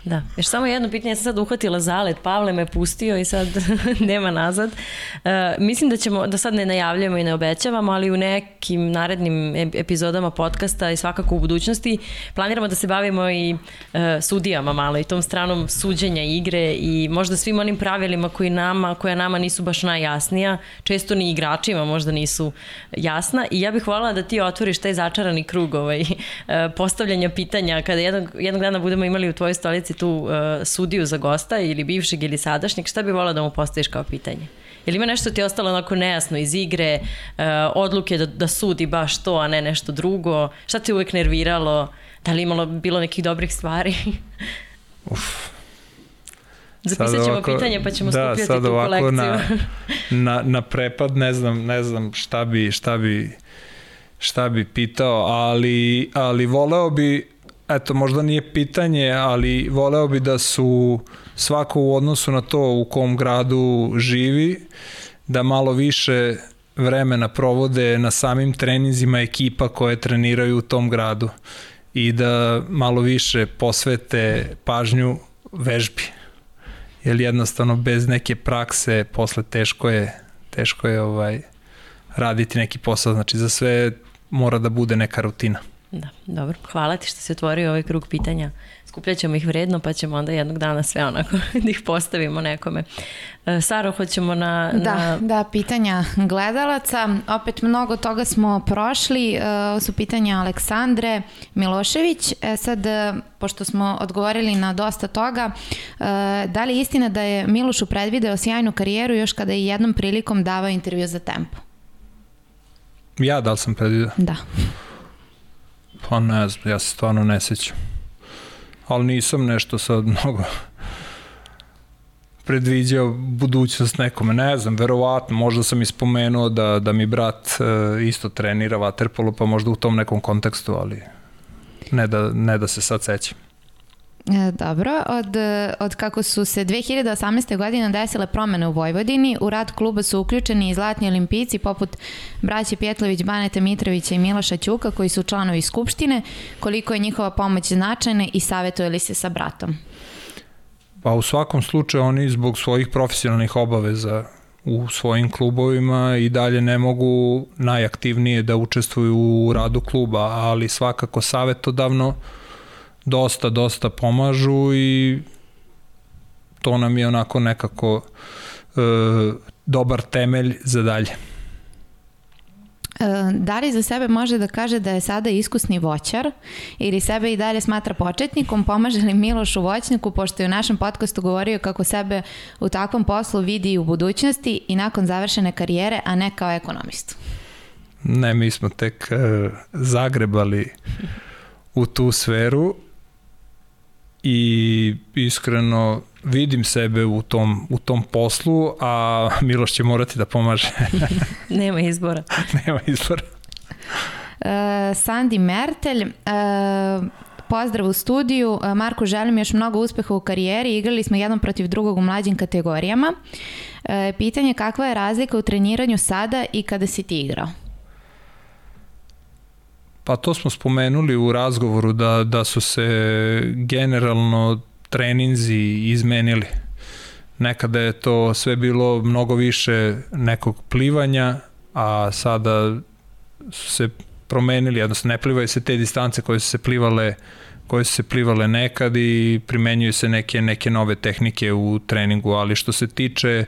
Speaker 6: Da, još samo jedno pitanje, ja sam sad uhvatila zalet, Pavle me pustio i sad nema nazad. Uh, mislim da ćemo, da sad ne najavljamo i ne obećavamo, ali u nekim narednim epizodama podcasta i svakako u budućnosti planiramo da se bavimo i uh, sudijama malo i tom stranom suđenja igre i možda svim onim pravilima koji nama, koja nama nisu baš najjasnija, često ni igračima možda nisu jasna i ja bih voljela da ti otvoriš taj začarani krug ovaj, uh, postavljanja pitanja kada jednog, jednog dana budemo imali u tvojoj stolici tu uh, sudiju za gosta ili bivšeg ili sadašnjeg, šta bi volao da mu postaviš kao pitanje? Ili ima nešto ti je ostalo onako nejasno iz igre, uh, odluke da, da sudi baš to, a ne nešto drugo? Šta te uvek nerviralo? Da li imalo bilo nekih dobrih stvari? Uf. Zapisat ćemo ovako, pitanje pa ćemo da, skupljati tu kolekciju.
Speaker 2: Na, na, na prepad ne znam, ne znam šta bi, šta bi, šta bi pitao, ali, ali voleo bi eto, možda nije pitanje, ali voleo bi da su svako u odnosu na to u kom gradu živi, da malo više vremena provode na samim treninzima ekipa koje treniraju u tom gradu i da malo više posvete pažnju vežbi. Jer jednostavno bez neke prakse posle teško je, teško je ovaj, raditi neki posao. Znači za sve mora da bude neka rutina.
Speaker 6: Da, dobro. Hvala ti što si otvorio ovaj krug pitanja. Skupljat ćemo ih vredno, pa ćemo onda jednog dana sve onako da ih postavimo nekome. E, Saro, hoćemo na...
Speaker 3: Da,
Speaker 6: na...
Speaker 3: da, pitanja gledalaca. Opet mnogo toga smo prošli. E, ovo su pitanja Aleksandre Milošević. E sad, e, pošto smo odgovorili na dosta toga, da li je istina da je Milošu predvideo sjajnu karijeru još kada je jednom prilikom davao intervju za tempo?
Speaker 2: Ja da li sam predvideo?
Speaker 3: Da.
Speaker 2: Pa ne znam, ja se stvarno ne sećam. Ali nisam nešto sad mnogo predviđao budućnost nekome, ne znam, verovatno, možda sam ispomenuo da, da mi brat e, isto trenira vaterpolo, pa možda u tom nekom kontekstu, ali ne da, ne da se sad sećam.
Speaker 3: E, dobro, od, od kako su se 2018. godine desile promene u Vojvodini, u rad kluba su uključeni i zlatni olimpijci poput braće Pjetlović, Baneta Mitrovića i Miloša Ćuka koji su članovi Skupštine, koliko je njihova pomoć značajna i savjetuje li se sa bratom?
Speaker 2: Pa u svakom slučaju oni zbog svojih profesionalnih obaveza u svojim klubovima i dalje ne mogu najaktivnije da učestvuju u radu kluba, ali svakako savjetodavno dosta, dosta pomažu i to nam je onako nekako e, dobar temelj za dalje.
Speaker 3: E, da li za sebe može da kaže da je sada iskusni voćar ili sebe i dalje smatra početnikom, pomaže li Miloš u voćniku, pošto je u našem podcastu govorio kako sebe u takvom poslu vidi i u budućnosti i nakon završene karijere, a ne kao ekonomistu?
Speaker 2: Ne, mi smo tek uh, zagrebali u tu sferu i iskreno vidim sebe u tom, u tom poslu, a Miloš će morati da pomaže.
Speaker 6: Nema izbora.
Speaker 2: Nema izbora.
Speaker 3: Uh, Sandi Mertelj, uh, pozdrav u studiju. Marko, želim još mnogo uspeha u karijeri. Igrali smo jedan protiv drugog u mlađim kategorijama. Pitanje kakva je razlika u treniranju sada i kada si ti igrao?
Speaker 2: Pa to smo spomenuli u razgovoru da, da su se generalno treninzi izmenili. Nekada je to sve bilo mnogo više nekog plivanja, a sada su se promenili, odnosno ne plivaju se te distance koje su se plivale koje su se plivale nekad i primenjuju se neke neke nove tehnike u treningu, ali što se tiče e,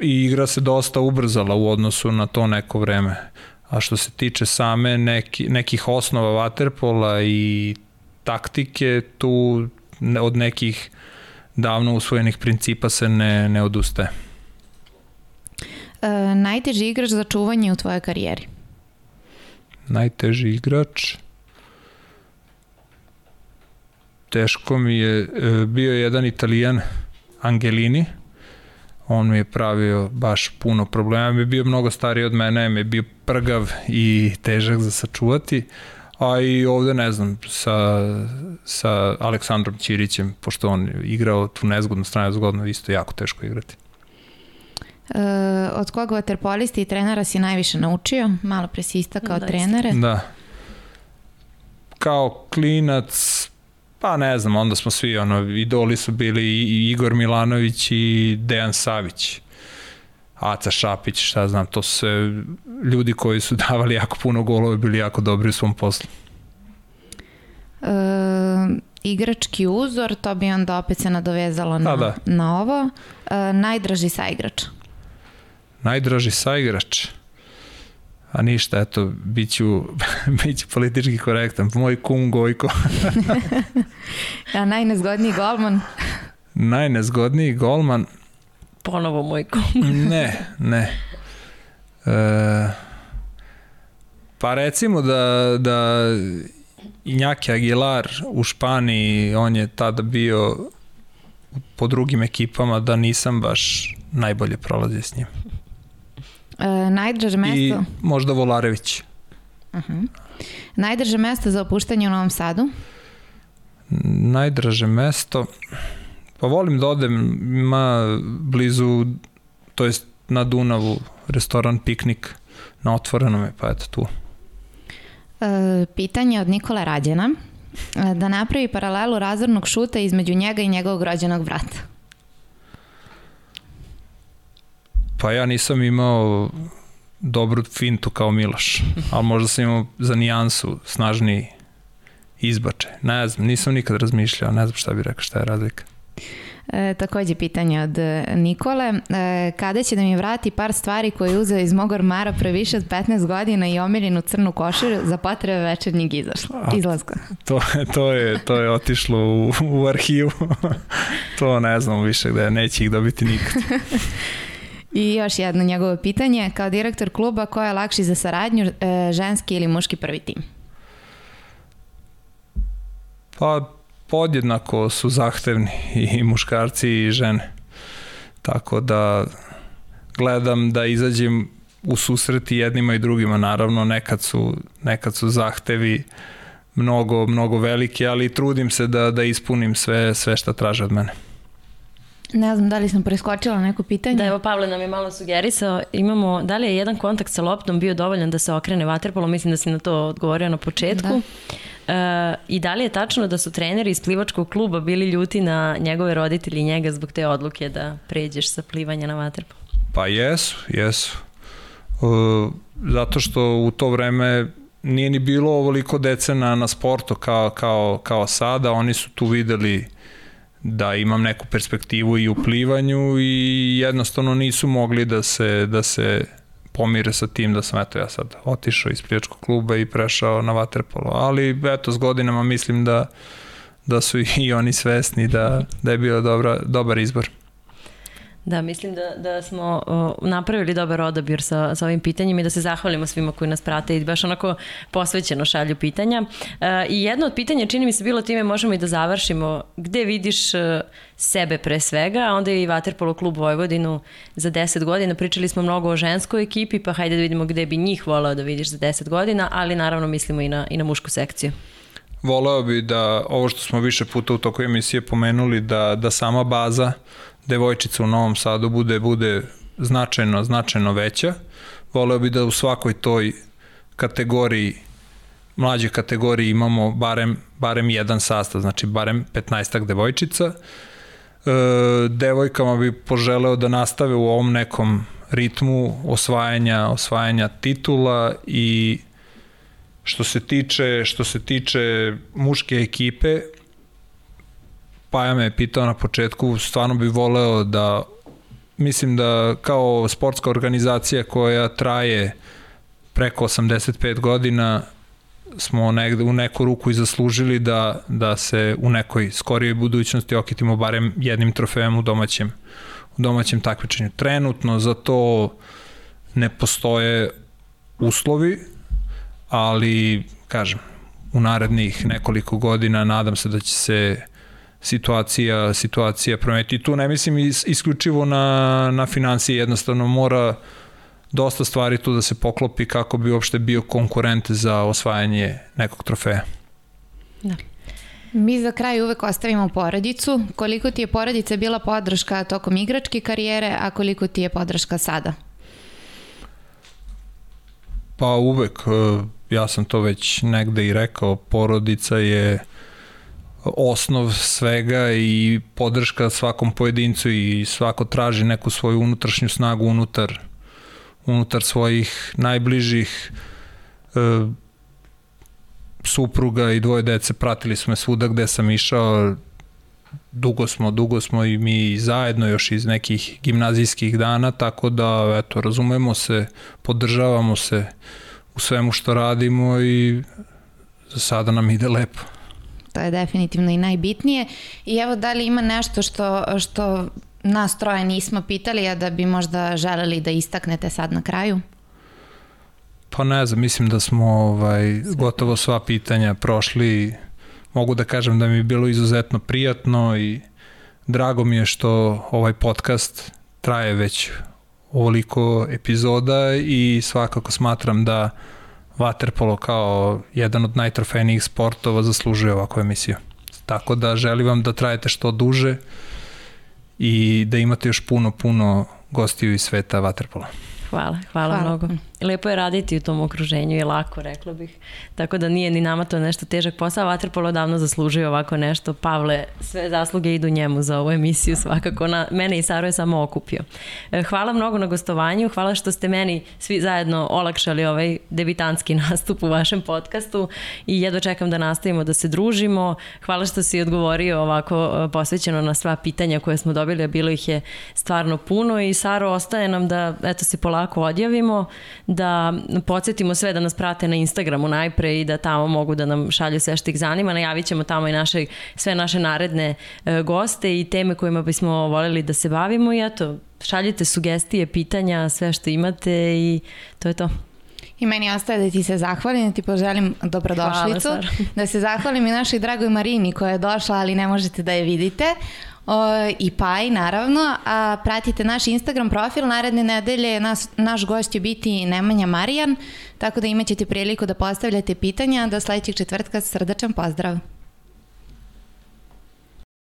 Speaker 2: igra se dosta ubrzala u odnosu na to neko vreme. A što se tiče same neki, nekih osnova vaterpola i taktike, tu od nekih davno usvojenih principa se ne, ne odustaje.
Speaker 3: E, najteži igrač za čuvanje u tvojoj karijeri?
Speaker 2: Najteži igrač? Teško mi je, e, bio je jedan italijan, Angelini, on mi je pravio baš puno problema, mi je bio mnogo stariji od mene, mi je bio prgav i težak za sačuvati, a i ovde ne znam, sa, sa Aleksandrom Ćirićem, pošto on igrao tu nezgodnu stranu, zgodno isto jako teško igrati.
Speaker 3: E, od koga vaterpolisti i trenera si najviše naučio? Malo pre si istakao da, trenere.
Speaker 2: Da. Kao klinac, pa ne znam, onda smo svi, ono, idoli su bili i Igor Milanović i Dejan Savić. Aca Šapić, šta znam, to su sve ljudi koji su davali jako puno golova i bili jako dobri u svom poslu.
Speaker 3: E, igrački uzor, to bi onda opet se nadovezalo na, da, da. na ovo. E, najdraži saigrač?
Speaker 2: Najdraži saigrač? A ništa, eto, bit ću, bit ću politički korektan. Moj kum Gojko.
Speaker 3: A najnezgodniji golman?
Speaker 2: najnezgodniji golman?
Speaker 6: Ponovo moj kum.
Speaker 2: ne, ne. E, pa recimo da, da Injaki Aguilar u Španiji, on je tada bio po drugim ekipama da nisam baš najbolje prolazio s njim.
Speaker 3: E, najdraže mesto? I
Speaker 2: možda Volarević.
Speaker 3: Uh -huh. Najdraže mesto za opuštanje u Novom Sadu?
Speaker 2: Najdraže mesto... Pa volim da odem, ima blizu, to jest na Dunavu, restoran Piknik, na otvorenom je, pa eto tu.
Speaker 3: E, pitanje od Nikola Rađena. E, da napravi paralelu razornog šuta između njega i njegovog rođenog brata.
Speaker 2: Pa ja nisam imao dobru fintu kao Miloš, ali možda sam imao za nijansu snažniji izbače. Ne znam, nisam nikad razmišljao, ne znam šta bi rekao, šta je razlika.
Speaker 3: E, takođe pitanje od e, Nikole. E, kada će da mi vrati par stvari koje je uzeo iz mog ormara pre više od 15 godina i omiljenu crnu košaru za potrebe večernjeg izlaska?
Speaker 2: To, to, je, to je otišlo u, u arhivu. to ne znam više gde, neće ih dobiti nikad.
Speaker 3: I još jedno njegovo pitanje. Kao direktor kluba, ko je lakši za saradnju, e, ženski ili muški prvi tim?
Speaker 2: Pa, podjednako su zahtevni i muškarci i žene. Tako da gledam da izađem u susreti jednima i drugima. Naravno, nekad su, nekad su zahtevi mnogo, mnogo veliki, ali trudim se da, da ispunim sve, sve šta traže od mene.
Speaker 3: Ne znam da li sam preskočila neko pitanje.
Speaker 6: Da, evo Pavle nam je malo sugerisao. Imamo, da li je jedan kontakt sa loptom bio dovoljan da se okrene vaterpolom? Mislim da si na to odgovorio na početku. Da. E, I da li je tačno da su treneri iz plivačkog kluba bili ljuti na njegove roditelji i njega zbog te odluke da pređeš sa plivanja na vaterpolo?
Speaker 2: Pa jesu, jesu. E, zato što u to vreme nije ni bilo ovoliko dece na, na sportu kao, kao, kao sada. Oni su tu videli da imam neku perspektivu i u plivanju i jednostavno nisu mogli da se, da se pomire sa tim da sam eto ja sad otišao iz plivačkog kluba i prešao na vaterpolo, ali eto s godinama mislim da da su i oni svesni da, da je bio dobra, dobar izbor.
Speaker 6: Da, mislim da, da smo uh, napravili dobar odabir sa, sa ovim pitanjima i da se zahvalimo svima koji nas prate i baš onako posvećeno šalju pitanja. Uh, I jedno od pitanja čini mi se bilo time možemo i da završimo. Gde vidiš uh, sebe pre svega, a onda i Vaterpolo klub Vojvodinu za 10 godina. Pričali smo mnogo o ženskoj ekipi, pa hajde da vidimo gde bi njih volao da vidiš za 10 godina, ali naravno mislimo i na, i na mušku sekciju.
Speaker 2: voleo bi da ovo što smo više puta u toku emisije pomenuli da, da sama baza devojčica u Novom Sadu bude bude značajno, značajno veća. Voleo bi da u svakoj toj kategoriji mlađe kategoriji imamo barem, barem jedan sastav, znači barem 15 devojčica. E, devojkama bi poželeo da nastave u ovom nekom ritmu osvajanja, osvajanja titula i što se tiče, što se tiče muške ekipe, Paja me je pitao na početku, stvarno bi voleo da, mislim da kao sportska organizacija koja traje preko 85 godina, smo negde u neku ruku i zaslužili da, da se u nekoj skorijoj budućnosti okitimo barem jednim trofejem u domaćem, u domaćem takmičenju. Trenutno za to ne postoje uslovi, ali kažem, u narednih nekoliko godina nadam se da će se situacija situacija promeniti. Tu ne mislim isključivo na, na financije, jednostavno mora dosta stvari tu da se poklopi kako bi uopšte bio konkurent za osvajanje nekog trofeja.
Speaker 3: Da. Mi za kraj uvek ostavimo porodicu. Koliko ti je porodica bila podrška tokom igračke karijere, a koliko ti je podrška sada?
Speaker 2: Pa uvek, e, ja sam to već negde i rekao, porodica je osnov svega i podrška svakom pojedincu i svako traži neku svoju unutrašnju snagu unutar unutar svojih najbližih e, supruga i dvoje dece pratili smo me svuda gde sam išao dugo smo, dugo smo i mi zajedno još iz nekih gimnazijskih dana, tako da eto, razumemo se, podržavamo se u svemu što radimo i za sada nam ide lepo.
Speaker 3: To je definitivno i najbitnije. I evo, da li ima nešto što, što nas troje nismo pitali, a da bi možda želeli da istaknete sad na kraju?
Speaker 2: Pa ne znam, mislim da smo ovaj, gotovo sva pitanja prošli. Mogu da kažem da mi je bilo izuzetno prijatno i drago mi je što ovaj podcast traje već ovoliko epizoda i svakako smatram da Waterpolo kao jedan od najtrofejnijih sportova zaslužuje ovakvu emisiju. Tako da želim vam da trajete što duže, i da imate još puno, puno gostiju iz sveta Waterpola.
Speaker 6: Hvala, hvala, hvala mnogo. Lepo je raditi u tom okruženju i lako, rekla bih. Tako da nije ni nama to nešto težak posao. Vaterpolo davno zaslužuje ovako nešto. Pavle, sve zasluge idu njemu za ovu emisiju svakako. Na, mene i Saro je samo okupio. E, hvala mnogo na gostovanju. Hvala što ste meni svi zajedno olakšali ovaj debitanski nastup u vašem podcastu i jedno čekam da nastavimo da se družimo. Hvala što si odgovorio ovako e, posvećeno na sva pitanja koje smo dobili, a bilo ih je stvarno puno i Saro ostaje nam da eto se polako odjavimo da podsjetimo sve da nas prate na Instagramu najpre i da tamo mogu da nam šalju sve što ih zanima. Najavit ćemo tamo i naše, sve naše naredne e, goste i teme kojima bismo voljeli da se bavimo i eto, šaljite sugestije, pitanja, sve što imate i to je to.
Speaker 3: I meni ostaje da ti se zahvalim, da ti poželim dobrodošlicu, Hvala, da se zahvalim i našoj dragoj Marini koja je došla, ali ne možete da je vidite i Paj naravno, a pratite naš Instagram profil, naredne nedelje nas, naš gost će biti Nemanja Marijan, tako da imaćete priliku da postavljate pitanja, do sledećeg četvrtka srdačan pozdrav!